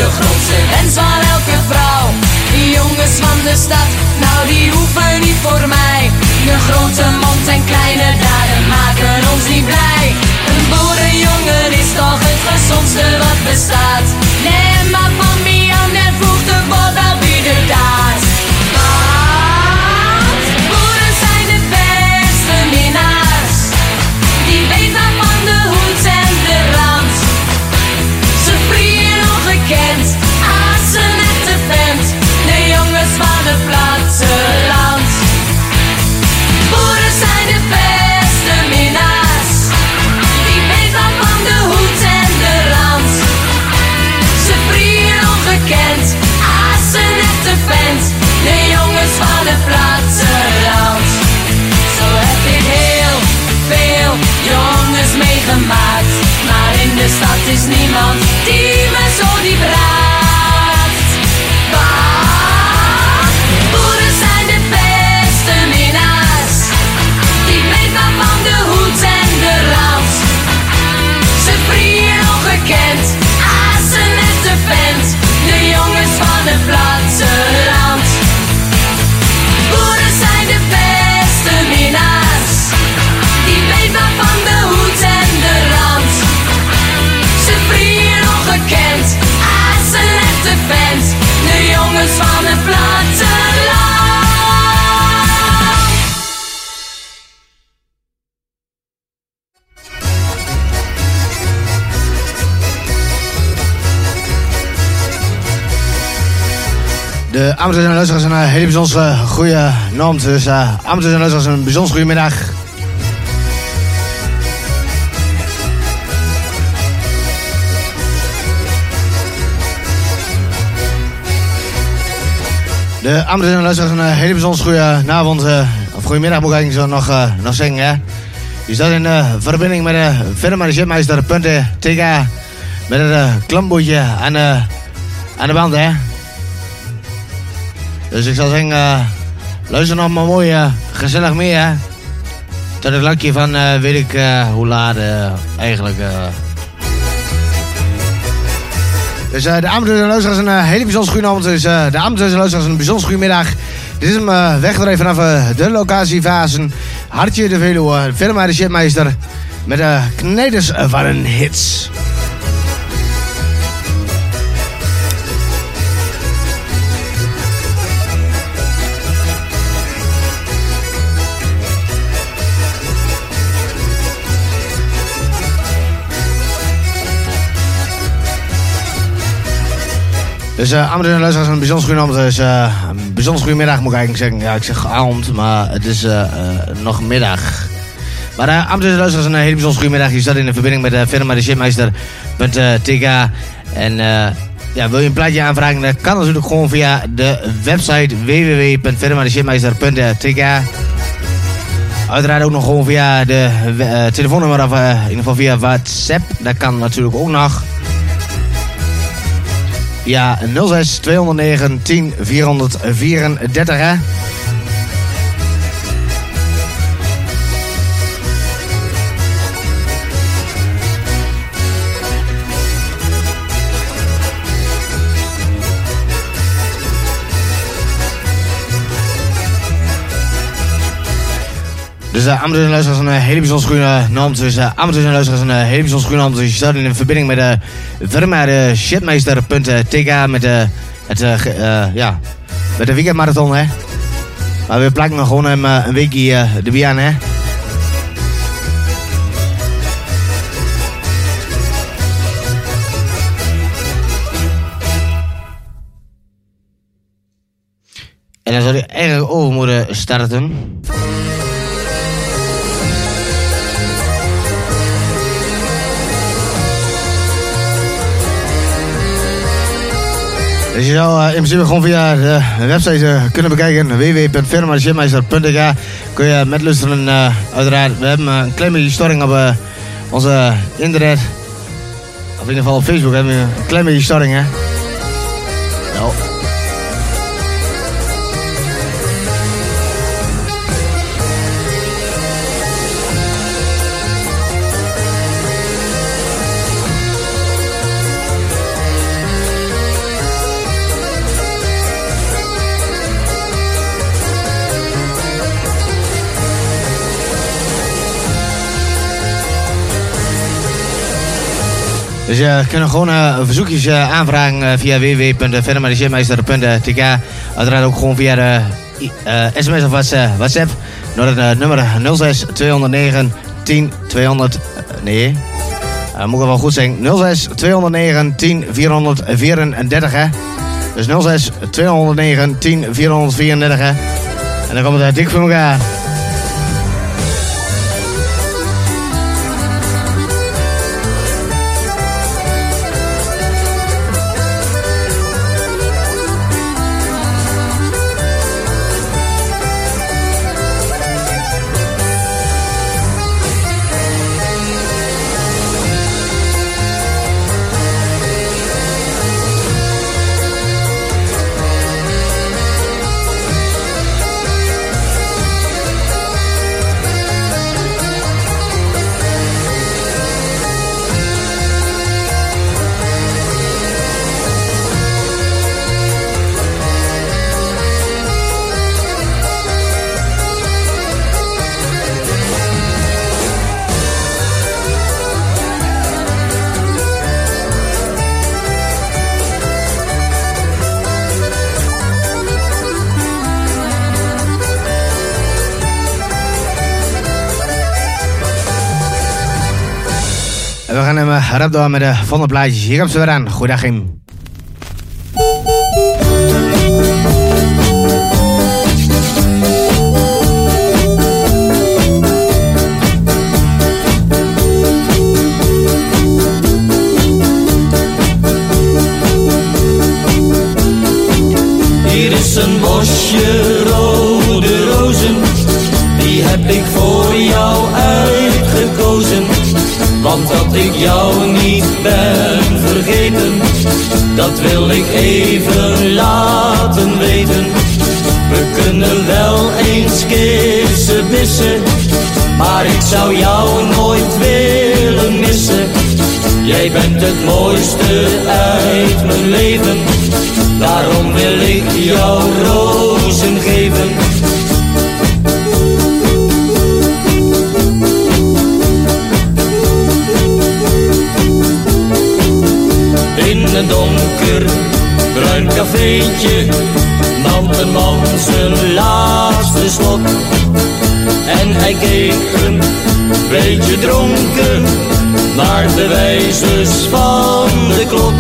De grootste wens van elke vrouw. Die jongens van de stad, nou die hoeven niet voor mij. De grote mond en kleine daden maken ons niet blij. Een boerenjongen is toch het gezondste wat bestaat. Neem maar van is niemand die me zo diep raakt. Amateurs en een eh, hele bijzondere goede naam. Dus uh, amateurs en een bijzonder goede middag. De amateurs en luisteraars een eh, hele bijzonder goede avond. eh, of goedemiddag moet ik eigenlijk zo nog, eh, nog zeggen. Hè? Je staat in eh, verbinding met de firma de. Met het uh, klamboetje aan, aan de band. Hè? Dus ik zou zeggen, eh, luister nog maar mooi eh, gezellig mee, hè. Tot het lakje van eh, weet ik hoe laat eigenlijk. Dus de amateurs en luisteraars een hele bijzonder goede avond. Dus de amateurs en luisteraars een bijzonder goede middag. Dit is hem uh, wegdrijven vanaf de locatie Vazen. Hartje de Veluwe, firma de Shipmeister. Met de kneders van een hits. Dus uh, en luisteraars, een bijzonder goede avond. Dus, een bijzonder goede middag moet ik eigenlijk zeggen. Ja, ik zeg avond, maar het is eh, eh, nog middag. Maar uh, en luisteraars, een hele bijzonder goede middag. Je staat in de verbinding met de firma de. En ja, wil je een plaatje aanvragen, dat kan natuurlijk gewoon via de website www.firmadeshipmeister.tk. Uiteraard ook nog gewoon via de telefoonnummer of in ieder geval via WhatsApp. Dat kan natuurlijk ook nog. Ja, 06 209 10 434 hè. Dus uh, amateurs en luisteraars, een uh, hele bijzonder goede naam. Dus uh, amateurs en luisteraars, een hele bijzonder goede naam. Dus je staat in verbinding met de firma de shitmeister.tk met de, het, ja, met de weekendmarathon, hè. Maar we plakken gewoon uh, een weekje bier aan, hè. En dan zou hij eigenlijk over moeten starten. Dus je zou eh, in principe gewoon via de website eh, kunnen bekijken. www.firmagymeister.nl Kun je met luisteren eh, uiteraard. We hebben een klein beetje storing op onze internet. Of in ieder geval op Facebook hebben we een klein beetje storing hè. Nou. Dus je kunt gewoon eh, verzoekjes eh, aanvragen eh, via www.firmagymeister.tk Uiteraard ook gewoon via de eh, sms of eh, WhatsApp. Naar het eh, nummer 06 209 10 200. eh, nee, uh, moet wel goed zeggen. 06 209 10 434 hè. Dus 06 209 10 434 hè. En dan komt het eh, dik voor elkaar. Rap door met de volgende plaatjes. Hier komt ze weer aan. Goeiedag, Kim. Hier is een bosje rode rozen, die heb ik voor jou. Want dat ik jou niet ben vergeten, dat wil ik even laten weten. We kunnen wel eens kissen missen, maar ik zou jou nooit willen missen. Jij bent het mooiste uit mijn leven, daarom wil ik jou rozen geven. Een donker bruin cafeetje nam een man zijn laatste slok. En hij keek een beetje dronken naar de wijzers van de klok.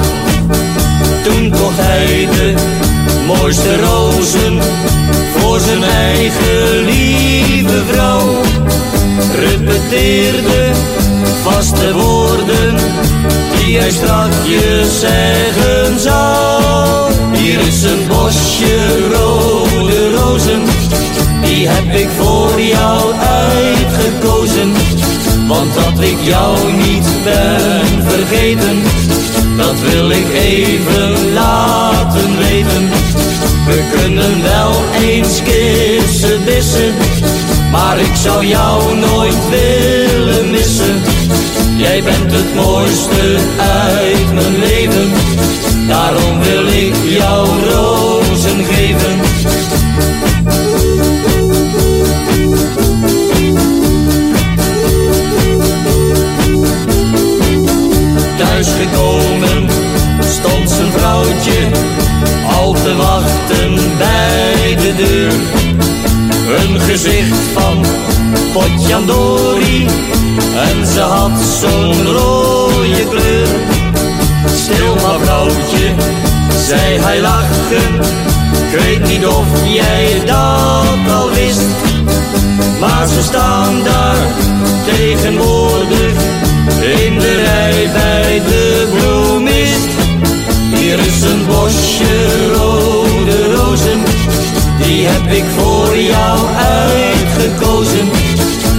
Toen kocht hij de mooiste rozen voor zijn eigen lieve vrouw. Repeteerde vaste woorden die hij strakjes zeggen zou. Hier is een bosje rode rozen, die heb ik voor jou uitgekozen. Want dat ik jou niet ben vergeten, dat wil ik even laten weten. We kunnen wel eens kissen dissen, maar ik zou jou nooit willen missen. Jij bent het mooiste uit mijn leven. Daarom wil ik jou rozen geven. Thuis gekomen, stond zijn vrouwtje al te wachten bij de deur een gezicht van potjandori en ze had zo'n rode kleur. Stil maar vrouwtje, zei hij lachen, ik weet niet of jij dat al wist. Maar ze staan daar tegenwoordig in de rij bij de bloemist. Hier is een bosje rode rozen, die heb ik voor jou uitgekozen.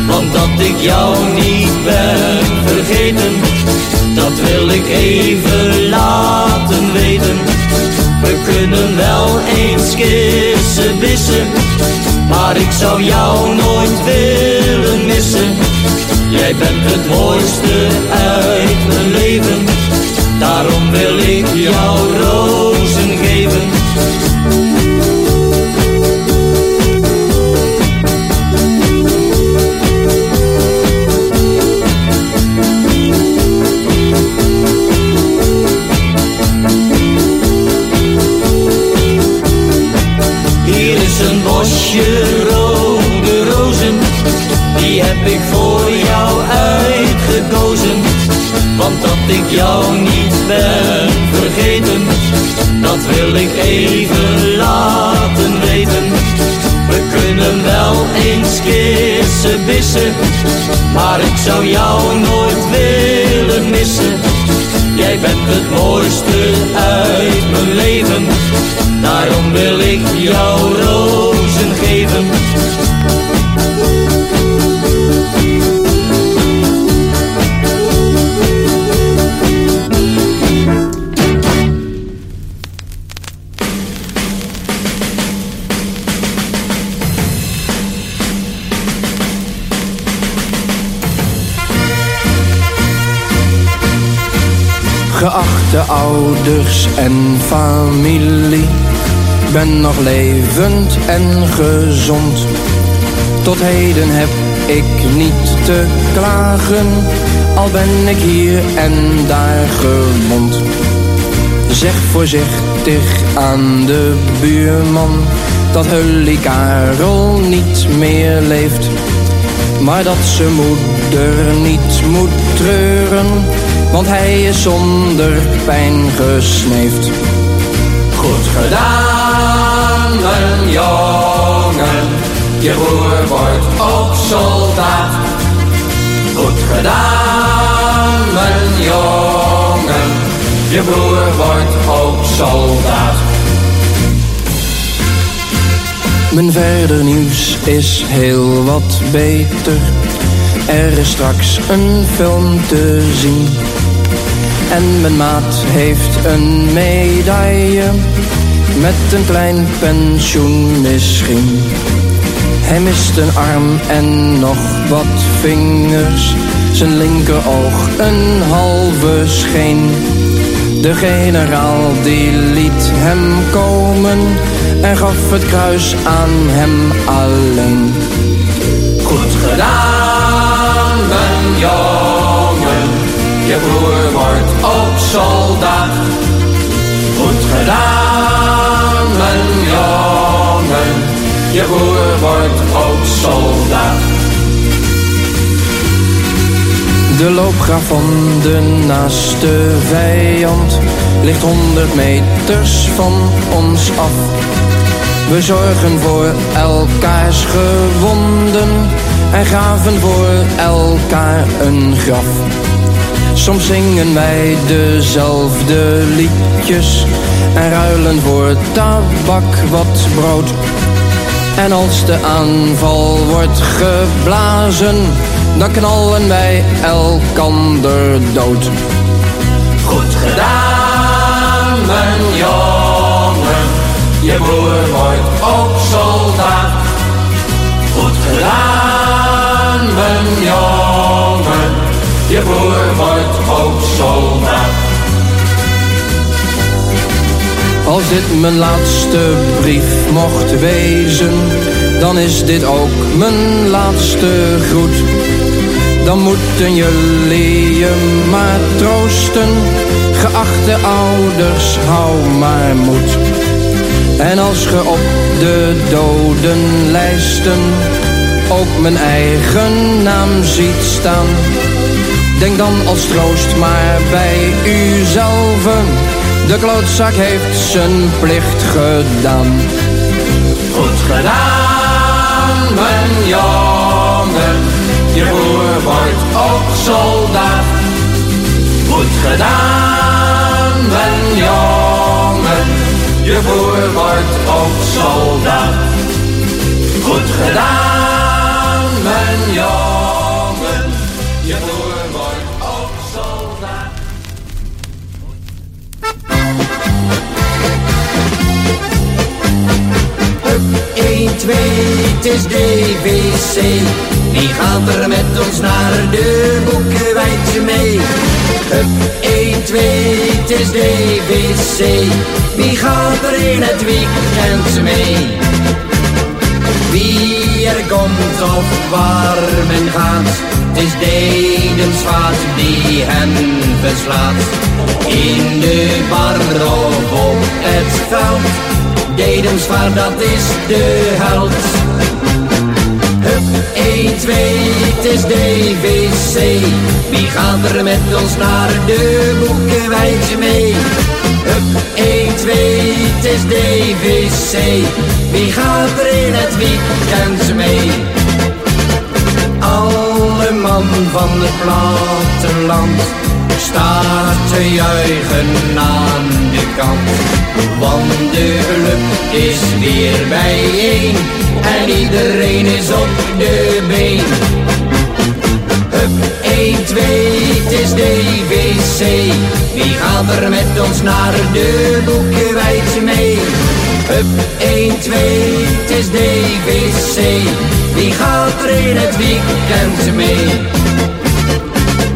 Want dat ik jou niet ben vergeten, dat wil ik even laten weten. We kunnen wel eens kissen wissen, maar ik zou jou nooit willen missen. Jij bent het mooiste uit mijn leven, daarom wil ik jou rozen geven. Jou niet ben vergeten, dat wil ik even laten weten. We kunnen wel eens kissen wissen, maar ik zou jou nooit willen missen. Jij bent het mooiste uit mijn leven, daarom wil ik jou rozen geven. Geachte ouders en familie, ben nog levend en gezond. Tot heden heb ik niet te klagen, al ben ik hier en daar gewond. Zeg voorzichtig aan de buurman dat Hully Karel niet meer leeft. Maar dat ze moeder niet moet treuren, want hij is zonder pijn gesneefd. Goed gedaan, mijn jongen. Je broer wordt ook soldaat. Goed gedaan, mijn jongen. Je broer wordt ook soldaat. Mijn verder nieuws is heel wat beter. Er is straks een film te zien. En mijn maat heeft een medaille. Met een klein pensioen misschien. Hij mist een arm en nog wat vingers. Zijn linkeroog een halve scheen. De generaal die liet hem komen en gaf het kruis aan hem alleen. Goed gedaan, mijn. Je broer wordt ook soldaat. Goed gedaan, mijn jongen. Je broer wordt ook soldaat. De loopgraaf van de naaste vijand ligt honderd meters van ons af. We zorgen voor elkaars gewonden en graven voor elkaar een graf. Soms zingen wij dezelfde liedjes en ruilen voor tabak wat brood. En als de aanval wordt geblazen, dan knallen wij elkander dood. Goed gedaan, mijn jongen. Je broer wordt ook soldaat. Goed gedaan, mijn jongen. Je broer wordt ook soldaat. Als dit mijn laatste brief mocht wezen, dan is dit ook mijn laatste groet. dan moeten jullie je maar troosten. Geachte ouders, hou maar moed. En als ge op de dodenlijsten ook mijn eigen naam ziet staan. Denk dan als troost maar bij uzelf. De klootzak heeft zijn plicht gedaan. Goed gedaan, mijn jongen. Je broer wordt ook soldaat. Goed gedaan, mijn jongen. Je broer wordt ook soldaat. Goed gedaan, mijn jongen. 1, 2, het is DWC. Wie gaat er met ons naar de boekenwijntje mee? Hup, 1, 2, het is DWC. Wie gaat er in het weekend mee? Wie er komt of waar men gaat, het is Dedensvaart die hen verslaat. In de bar of op het veld, Dedensvaart dat is de held. Hup, 1, 2, het is DVC. Wie gaat er met ons naar de boekenwijntje mee? Hup, 1, 2, het is DVC. Wie gaat er in het weekend mee? Alle man van het platteland staat te juichen aan de kant. Want de club is weer bijeen en iedereen is op de been. Hup, 1, 2, het is DVC. Wie gaat er met ons naar de boekenwijntje mee? Hup, 1, 2, het is DVC. Wie gaat er in het weekend mee?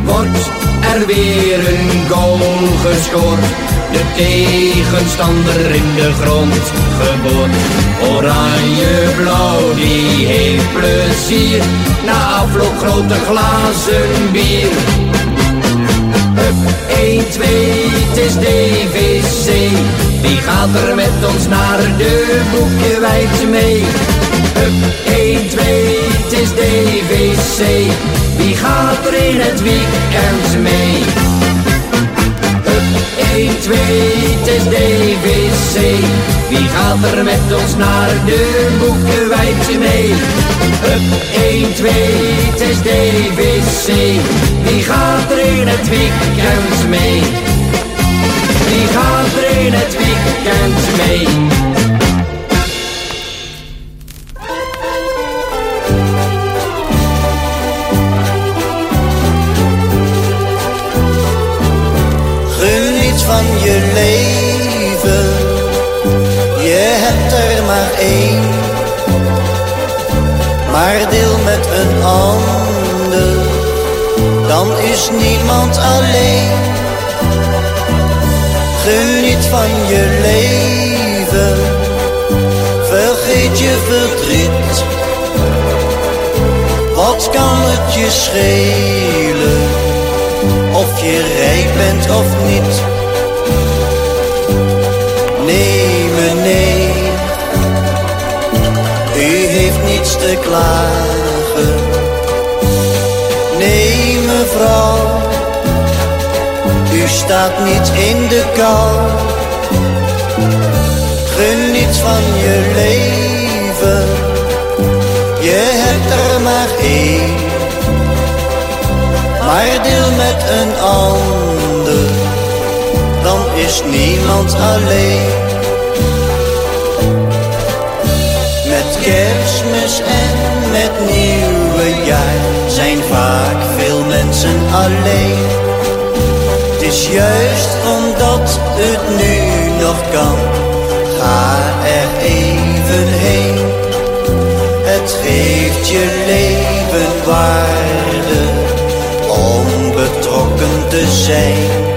Wordt er weer een goal gescoord? De tegenstander in de grond geboord. Oranje-blauw, die heeft plezier. Na afloop grote glazen bier. Hup, 1, 2, het is DVC. Wie gaat er met ons naar de boekenwijntje mee? Hup, 1, 2, het is DVC. Wie gaat er in het weekend mee? Hup, 1, 2, het is DVC. Wie gaat er met ons naar de boekenwijntje mee? Hup, 1, 2, het is DVC. Wie gaat er in het weekend mee? Wie gaat er in het weekend mee? Je leven, je hebt er maar één. Maar deel met een ander, dan is niemand alleen. Geniet van je leven, vergeet je verdriet. Wat kan het je schelen? of je rijk bent of niet. Te klagen. Nee, mevrouw, u staat niet in de kou. Geniet van je leven, je hebt er maar één maar deel met een ander, dan is niemand alleen. Kerstmis en met nieuwe jaar zijn vaak veel mensen alleen. Het is juist omdat het nu nog kan, ga er even heen. Het geeft je leven waarde om betrokken te zijn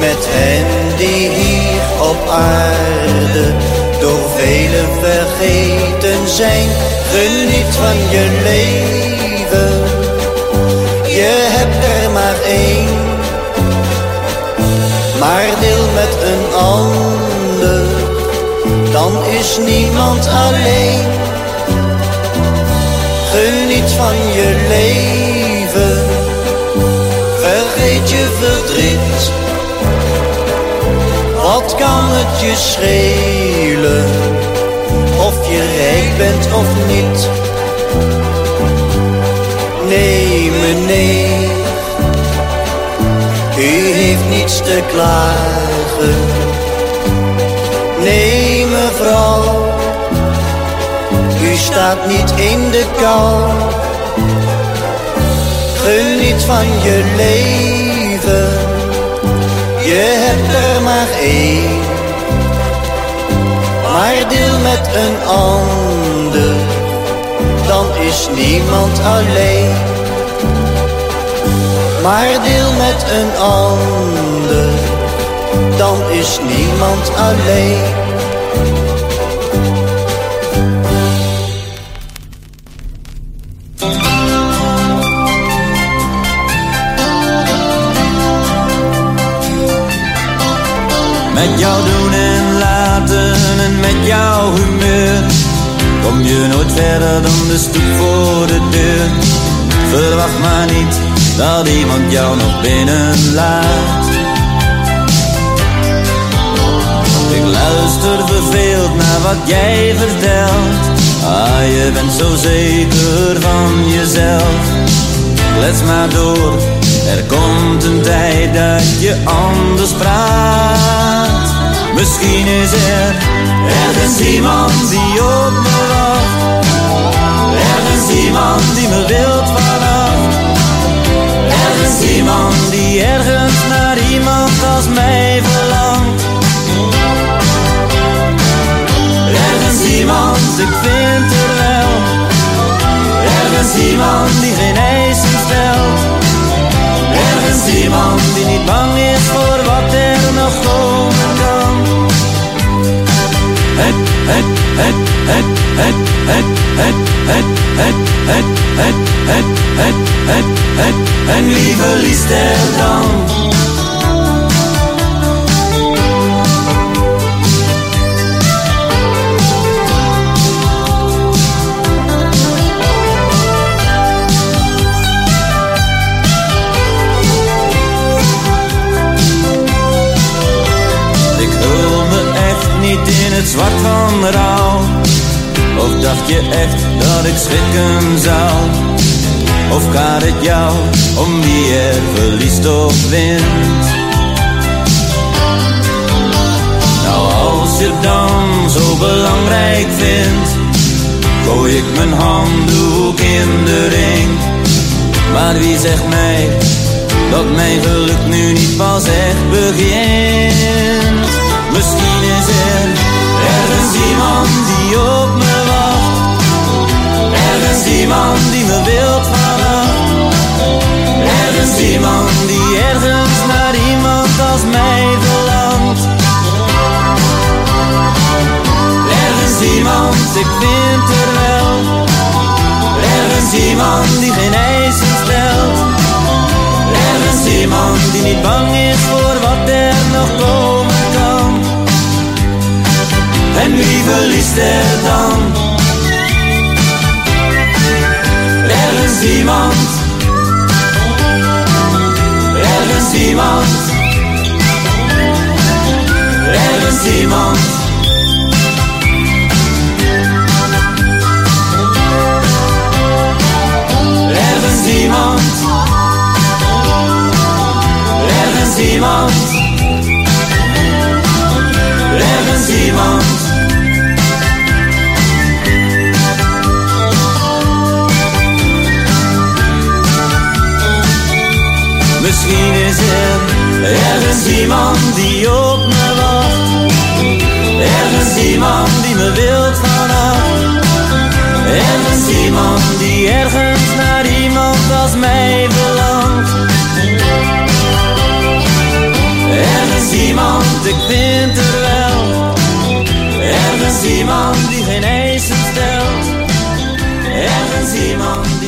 met hen die hier op aarde door velen vergeten zijn. Geniet van je leven, hebt er maar één. Maar deel met een ander, dan is niemand alleen. Geniet van je leven, vergeet je verdriet. Kan het je schelen, of je rijk bent of niet? Nee, meneer, u heeft niets te klagen. Nee, mevrouw, u staat niet in de kou. Geniet van je leven, je hebt er maar één. Maar deel met een ander, dan is niemand alleen. Maar deel met een ander, dan is niemand alleen. Met jou doen en laten en met jouw humeur. Kom je nooit verder dan de stoep voor de deur. Verwacht maar niet dat iemand jou nog binnenlaat Ik luister verveeld naar wat jij vertelt. Ah, je bent zo zeker van jezelf. Let maar door, er komt een tijd dat je anders praat. Misschien is er ergens iemand die op me wacht. Ergens iemand die me wilt vanaf. Ergens iemand die ergens naar iemand als mij verlangt. Ergens iemand, ik vind er wel. Ergens iemand die geen eisen stelt. Ergens iemand die niet bang is voor wat er nog komen en wie verliest er dan? Het zwart van rouw. Of dacht je echt dat ik schrikken zou? Of gaat het jou om wie er verliest of wint? Nou, als je dan zo belangrijk vindt, gooi ik mijn handdoek in de ring. Maar wie zegt mij dat mijn geluk nu niet pas echt begint? Misschien is er ergens iemand die op me wacht. Ergens iemand die me wilt vanaf. Ergens iemand die ergens naar iemand als mij verlangt. Ergens iemand, ik vind er wel. Ergens iemand die geen eisen stelt. Ergens iemand die niet bang is voor wat er nog kan. En wie verliest er dan? Ergens iemand. Ergens iemand. Ergens iemand. Ergens iemand. Ergens iemand. Ergens iemand die op me wacht. Ergens iemand die me wilt vanaf. Ergens iemand die ergens naar iemand als mij verlangt. Ergens iemand, ik vind er wel. Ergens iemand die geen eisen stelt. Ergens iemand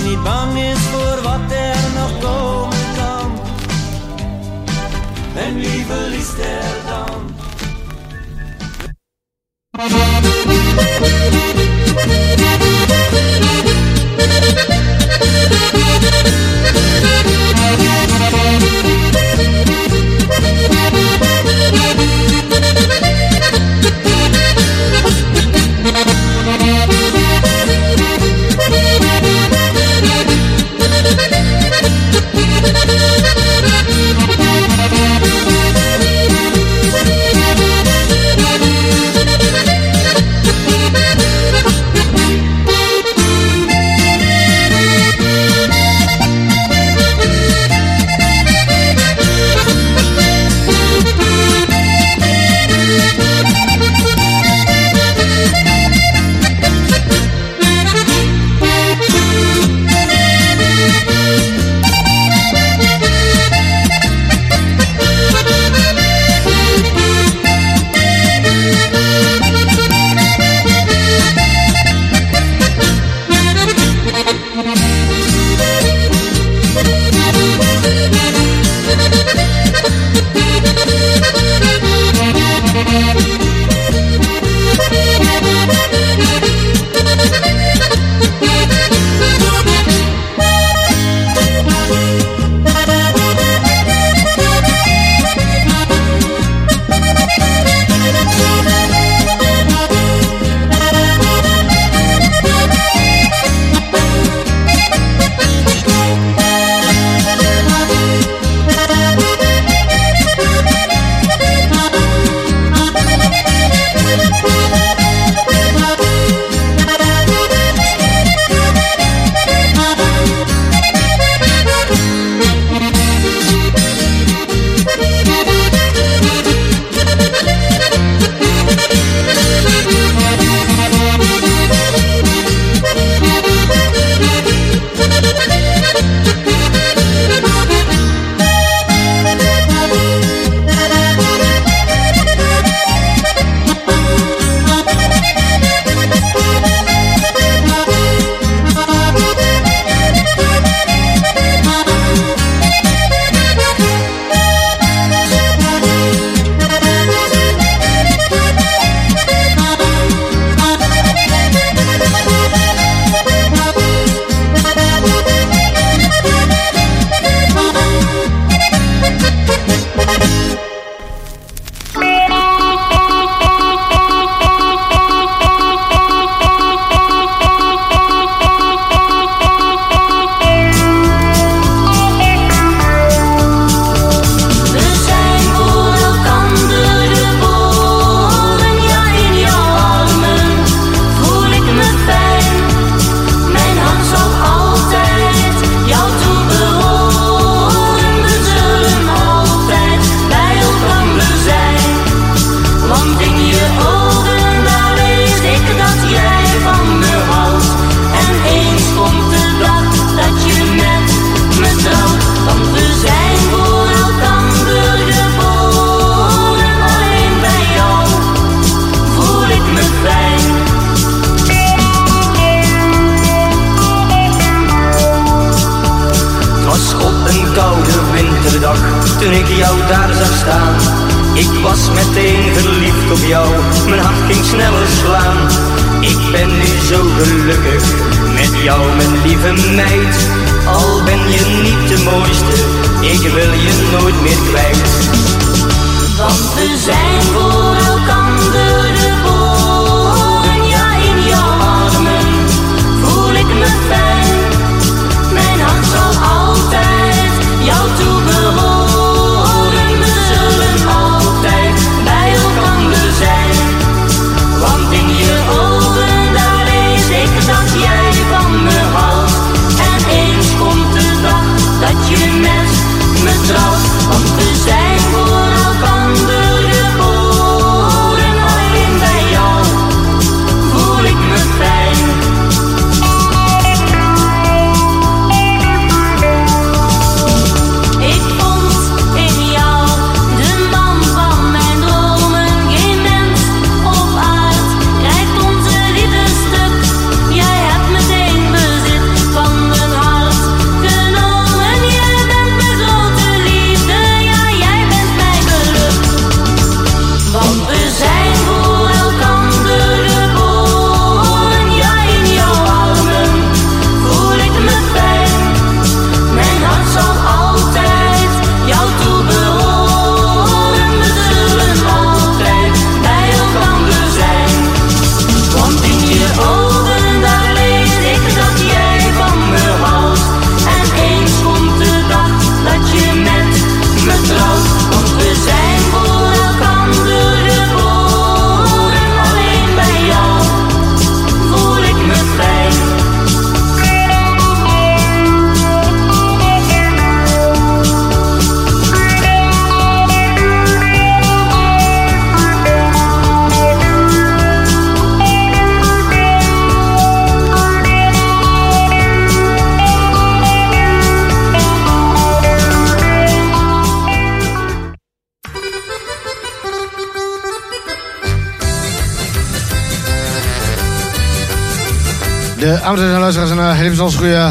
luisteraars een uh, hele bijzonder goede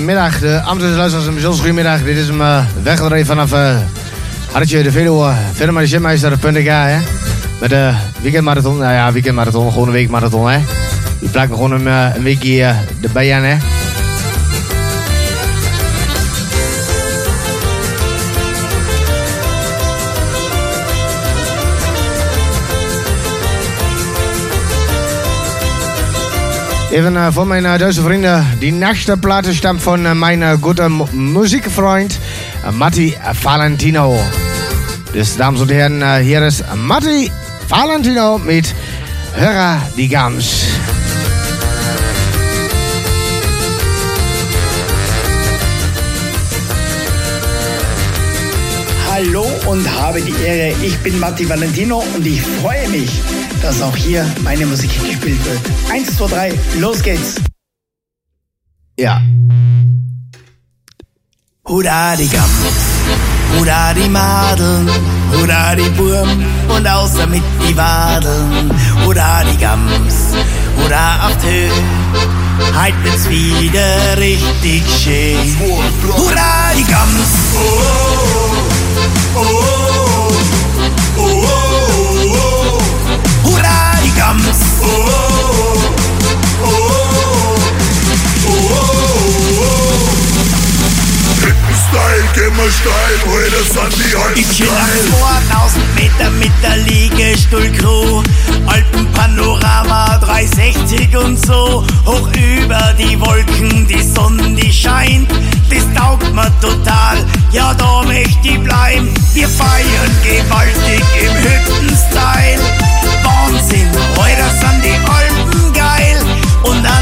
middag. De Amsterdamse luisteraars een bijzonder goede middag. Dit is hem uh, weggedreven vanaf uh, Hartje de Veluwe. Verder maar de Gymmeester.nl hè. Met de weekendmarathon. Nou ja, weekendmarathon. Gewoon een weekmarathon hè. Die plakken gewoon een, uh, een weekje uh, erbij aan hè. Even uh, voor mijn uh, Duitse vrienden. Die nächste Platte stammt von uh, mijn uh, guten Musikfreund uh, Matti Valentino. Dus dames en heren, uh, hier is Matti Valentino met Höra die Gams. Hallo und habe die Ehre. Ich bin Matti Valentino und ich freue mich, dass auch hier meine Musik gespielt wird. Eins, zwei, drei, los geht's. Ja. Hurra die Gams, hurra die Madeln, hurra die Burm und außer mit die Wadeln. Hurra die Gams, hurra auf Höhe, halt wird's wieder richtig schön. Hurra die Gams, oh, oh, oh, Style, geh mal steil, heute sind die alten Ich bin auf 2000 Meter mit der Liegestuhl-Crew. Alpenpanorama 360 und so. Hoch über die Wolken, die Sonne, die scheint. Das taugt mir total, ja, da möchte ich bleiben. Wir feiern gewaltig im Hütten-Style. Wahnsinn, heute sind die Alpen geil. Und an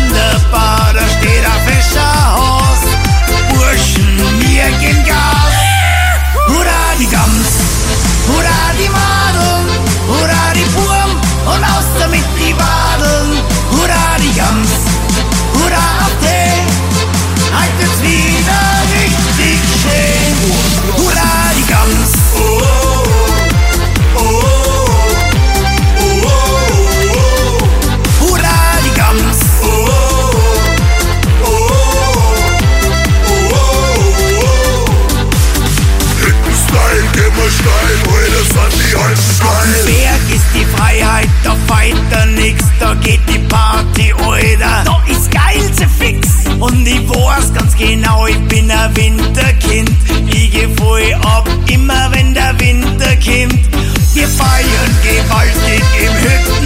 da feit da nix, da geht die Party, Alter. Da ist geilste fix. Und ich weiß ganz genau, ich bin ein Winterkind. Ich geh voll ab, immer wenn der Winter kommt. Wir feiern gewaltig im Hütten-Style.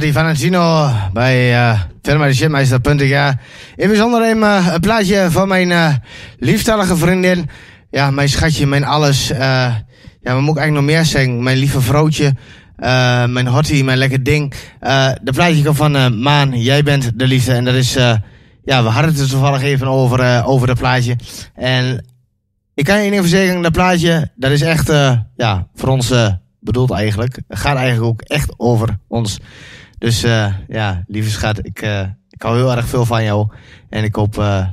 Matti Valentino bij uh, firma In bijzonder een, uh, een plaatje van mijn uh, lieftallige vriendin. Ja, mijn schatje, mijn alles. Ja, wat moet ik eigenlijk nog meer zeggen? Mijn lieve vrouwtje. Mijn hottie, mijn lekker ding. De plaatje van Maan, jij bent de liefde. En dat is, ja, we hadden het er toevallig even over, over dat plaatje. En ik kan je ieder geval zeggen, dat plaatje, dat is echt, ja, voor ons bedoeld eigenlijk. Het gaat eigenlijk ook echt over ons. Dus eh, ja, lieve schat, ik, eh, ik hou heel erg veel van jou. En ik hoop eh,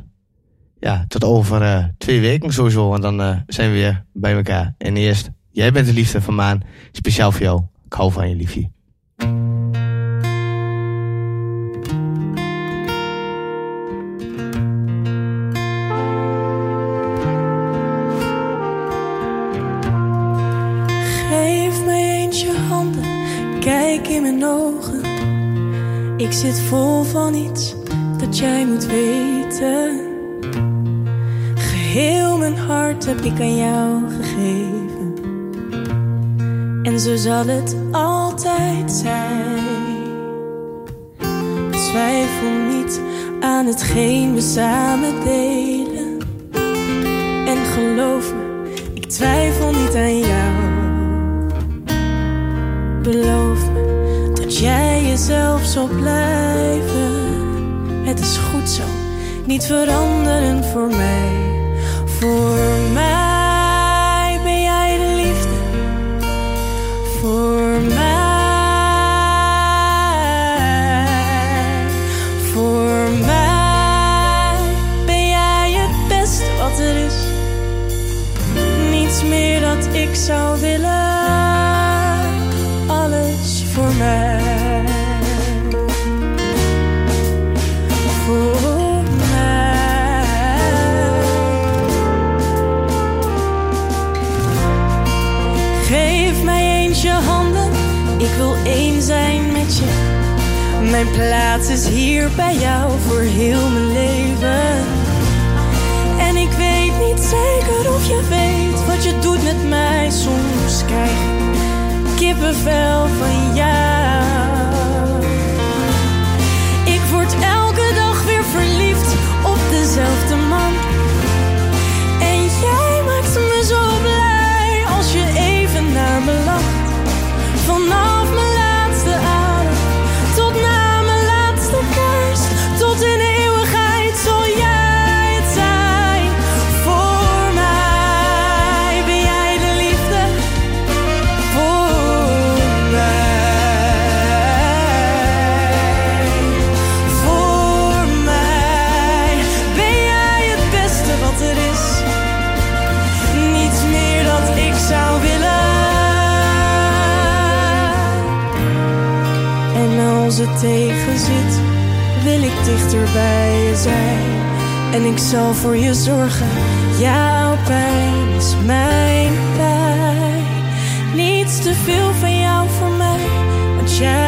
ja, tot over twee weken sowieso, want dan zijn we weer bij elkaar. En eerst, jij bent de liefde van Maan, speciaal voor jou. Ik hou van je, liefje. Zit vol van iets dat jij moet weten. Geheel mijn hart heb ik aan jou gegeven. En zo zal het altijd zijn. Twijfel niet aan hetgeen we samen delen. En geloof me, ik twijfel niet aan jou. Beloof me dat jij jezelf zal blijven. Het is goed zo, niet veranderen voor mij. Voor mij Mijn plaats is hier bij jou voor heel mijn leven. En ik weet niet zeker of je weet wat je doet met mij. Soms krijg ik kippenvel van jou. Ik word elke dag weer verliefd op dezelfde tegen zit, wil ik dichter bij je zijn. En ik zal voor je zorgen. Jouw pijn is mijn pijn. Niets te veel van jou voor mij, want jij